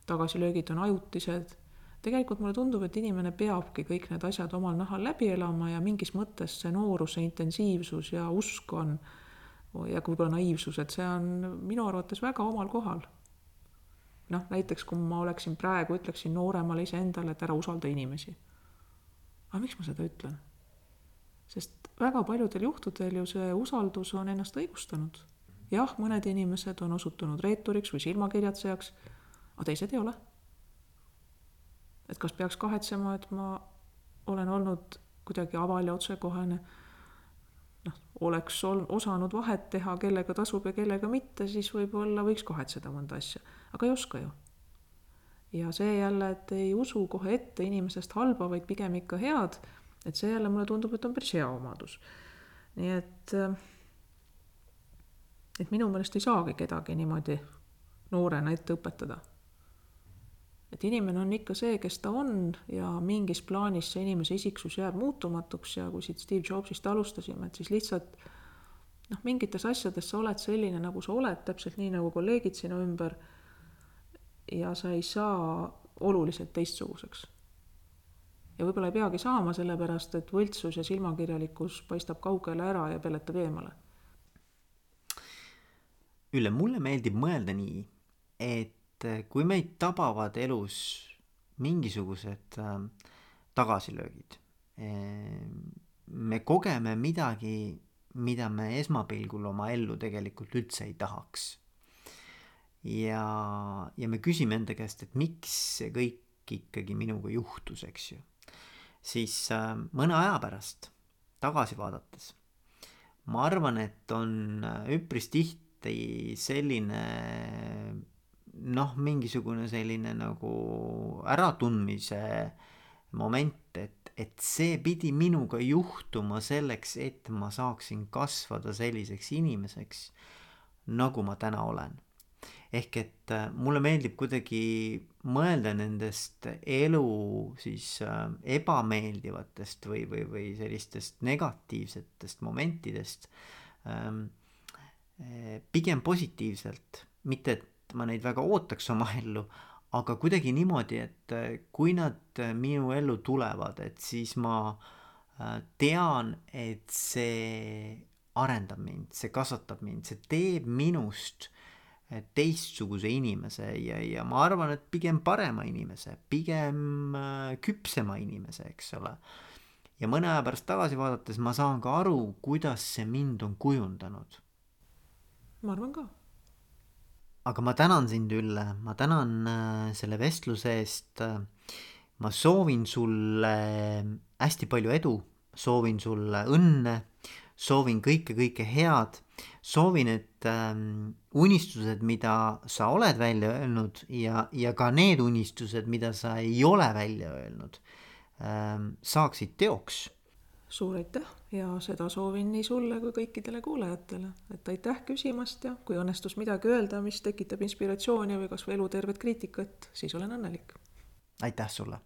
S2: tagasilöögid on ajutised. tegelikult mulle tundub, et inimene peabki kõik need asjad omal nahal läbi elama ja mingis mõttes see nooruse intensiivsus ja usk on ja võib-olla naiivsus, et see on minu arvates väga omal kohal. noh, näiteks kui ma oleksin praegu, ütleksin nooremale iseendale, et ära usalda inimesi. aga miks ma seda ütlen? sest väga paljudel juhtudel ju see usaldus on ennast õigustanud jah, mõned inimesed on osutunud reeturiks või silmakirjatsejaks, aga teised ei ole. et kas peaks kahetsema, et ma olen olnud kuidagi aval ja otsekohene, noh, oleks ol-, osanud vahet teha, kellega tasub ja kellega mitte, siis võib-olla võiks kahetseda mõnda asja, aga ei oska ju. ja see jälle, et ei usu kohe ette inimesest halba, vaid pigem ikka head, et see jälle mulle tundub, et on päris hea omadus. nii et äh, et minu meelest ei saagi kedagi niimoodi noorena ette õpetada. Et inimene on ikka see, kes ta on ja mingis plaanis see inimese isiksus jääb muutumatuks ja kui siit Steve Jobsist alustasime, et siis lihtsalt noh, mingites asjades sa oled selline, nagu sa oled, täpselt nii, nagu kolleegid sinu ümber, ja sa ei saa oluliselt teistsuguseks. ja võib-olla ei peagi saama, sellepärast et võltsus ja silmakirjalikkus paistab kaugele ära ja peletab eemale
S1: Ülle, mulle meeldib mõelda nii, et äh, kui meid tabavad elus mingisugused äh, tagasilöögid äh,, me kogeme midagi, mida me esmapilgul oma ellu tegelikult üldse ei tahaks. ja, ja me küsime enda käest, et miks see kõik ikkagi minuga juhtus, eks ju. siis äh, mõne aja pärast tagasi vaadates ma arvan, et on äh, üpris tihti selline noh, mingisugune selline nagu äratundmise moment, et, et see pidi minuga juhtuma selleks, et ma saaksin kasvada selliseks inimeseks, nagu ma täna olen. ehk et äh, mulle meeldib kuidagi mõelda nendest elu siis äh, ebameeldivatest või, või, või sellistest negatiivsetest momentidest ähm, Eh, pigem positiivselt, mitte et ma neid väga ootaks oma ellu, aga kuidagi niimoodi, et eh, kui nad eh, minu ellu tulevad, et siis ma tean, et see arendab mind, see kasvatab mind, see teeb minust teistsuguse inimese ja, ja ma arvan, et pigem parema inimese, pigem küpsema inimese, eks ole. ja mõne aja pärast tagasi vaadates ma saan ka aru, kuidas see mind on kujundanud
S2: ma arvan ka.
S1: Aga ma tänan sind, Ülle, ma tänan äh, selle vestluse eest. ma soovin sulle hästi palju edu, soovin sulle õnne, soovin kõike, kõike head, soovin, et ähm, unistused, mida sa oled välja öelnud ja, ja ka need unistused, mida sa ei ole välja öelnud ähm,, saaksid teoks
S2: suur aitäh! Ja seda soovin nii sulle kui kõikidele kuulajatele, et aitäh küsimast ja kui õnnestus midagi öelda, mis tekitab inspiratsiooni või kas või elutervet kriitikat, siis olen õnnelik.
S1: aitäh sulle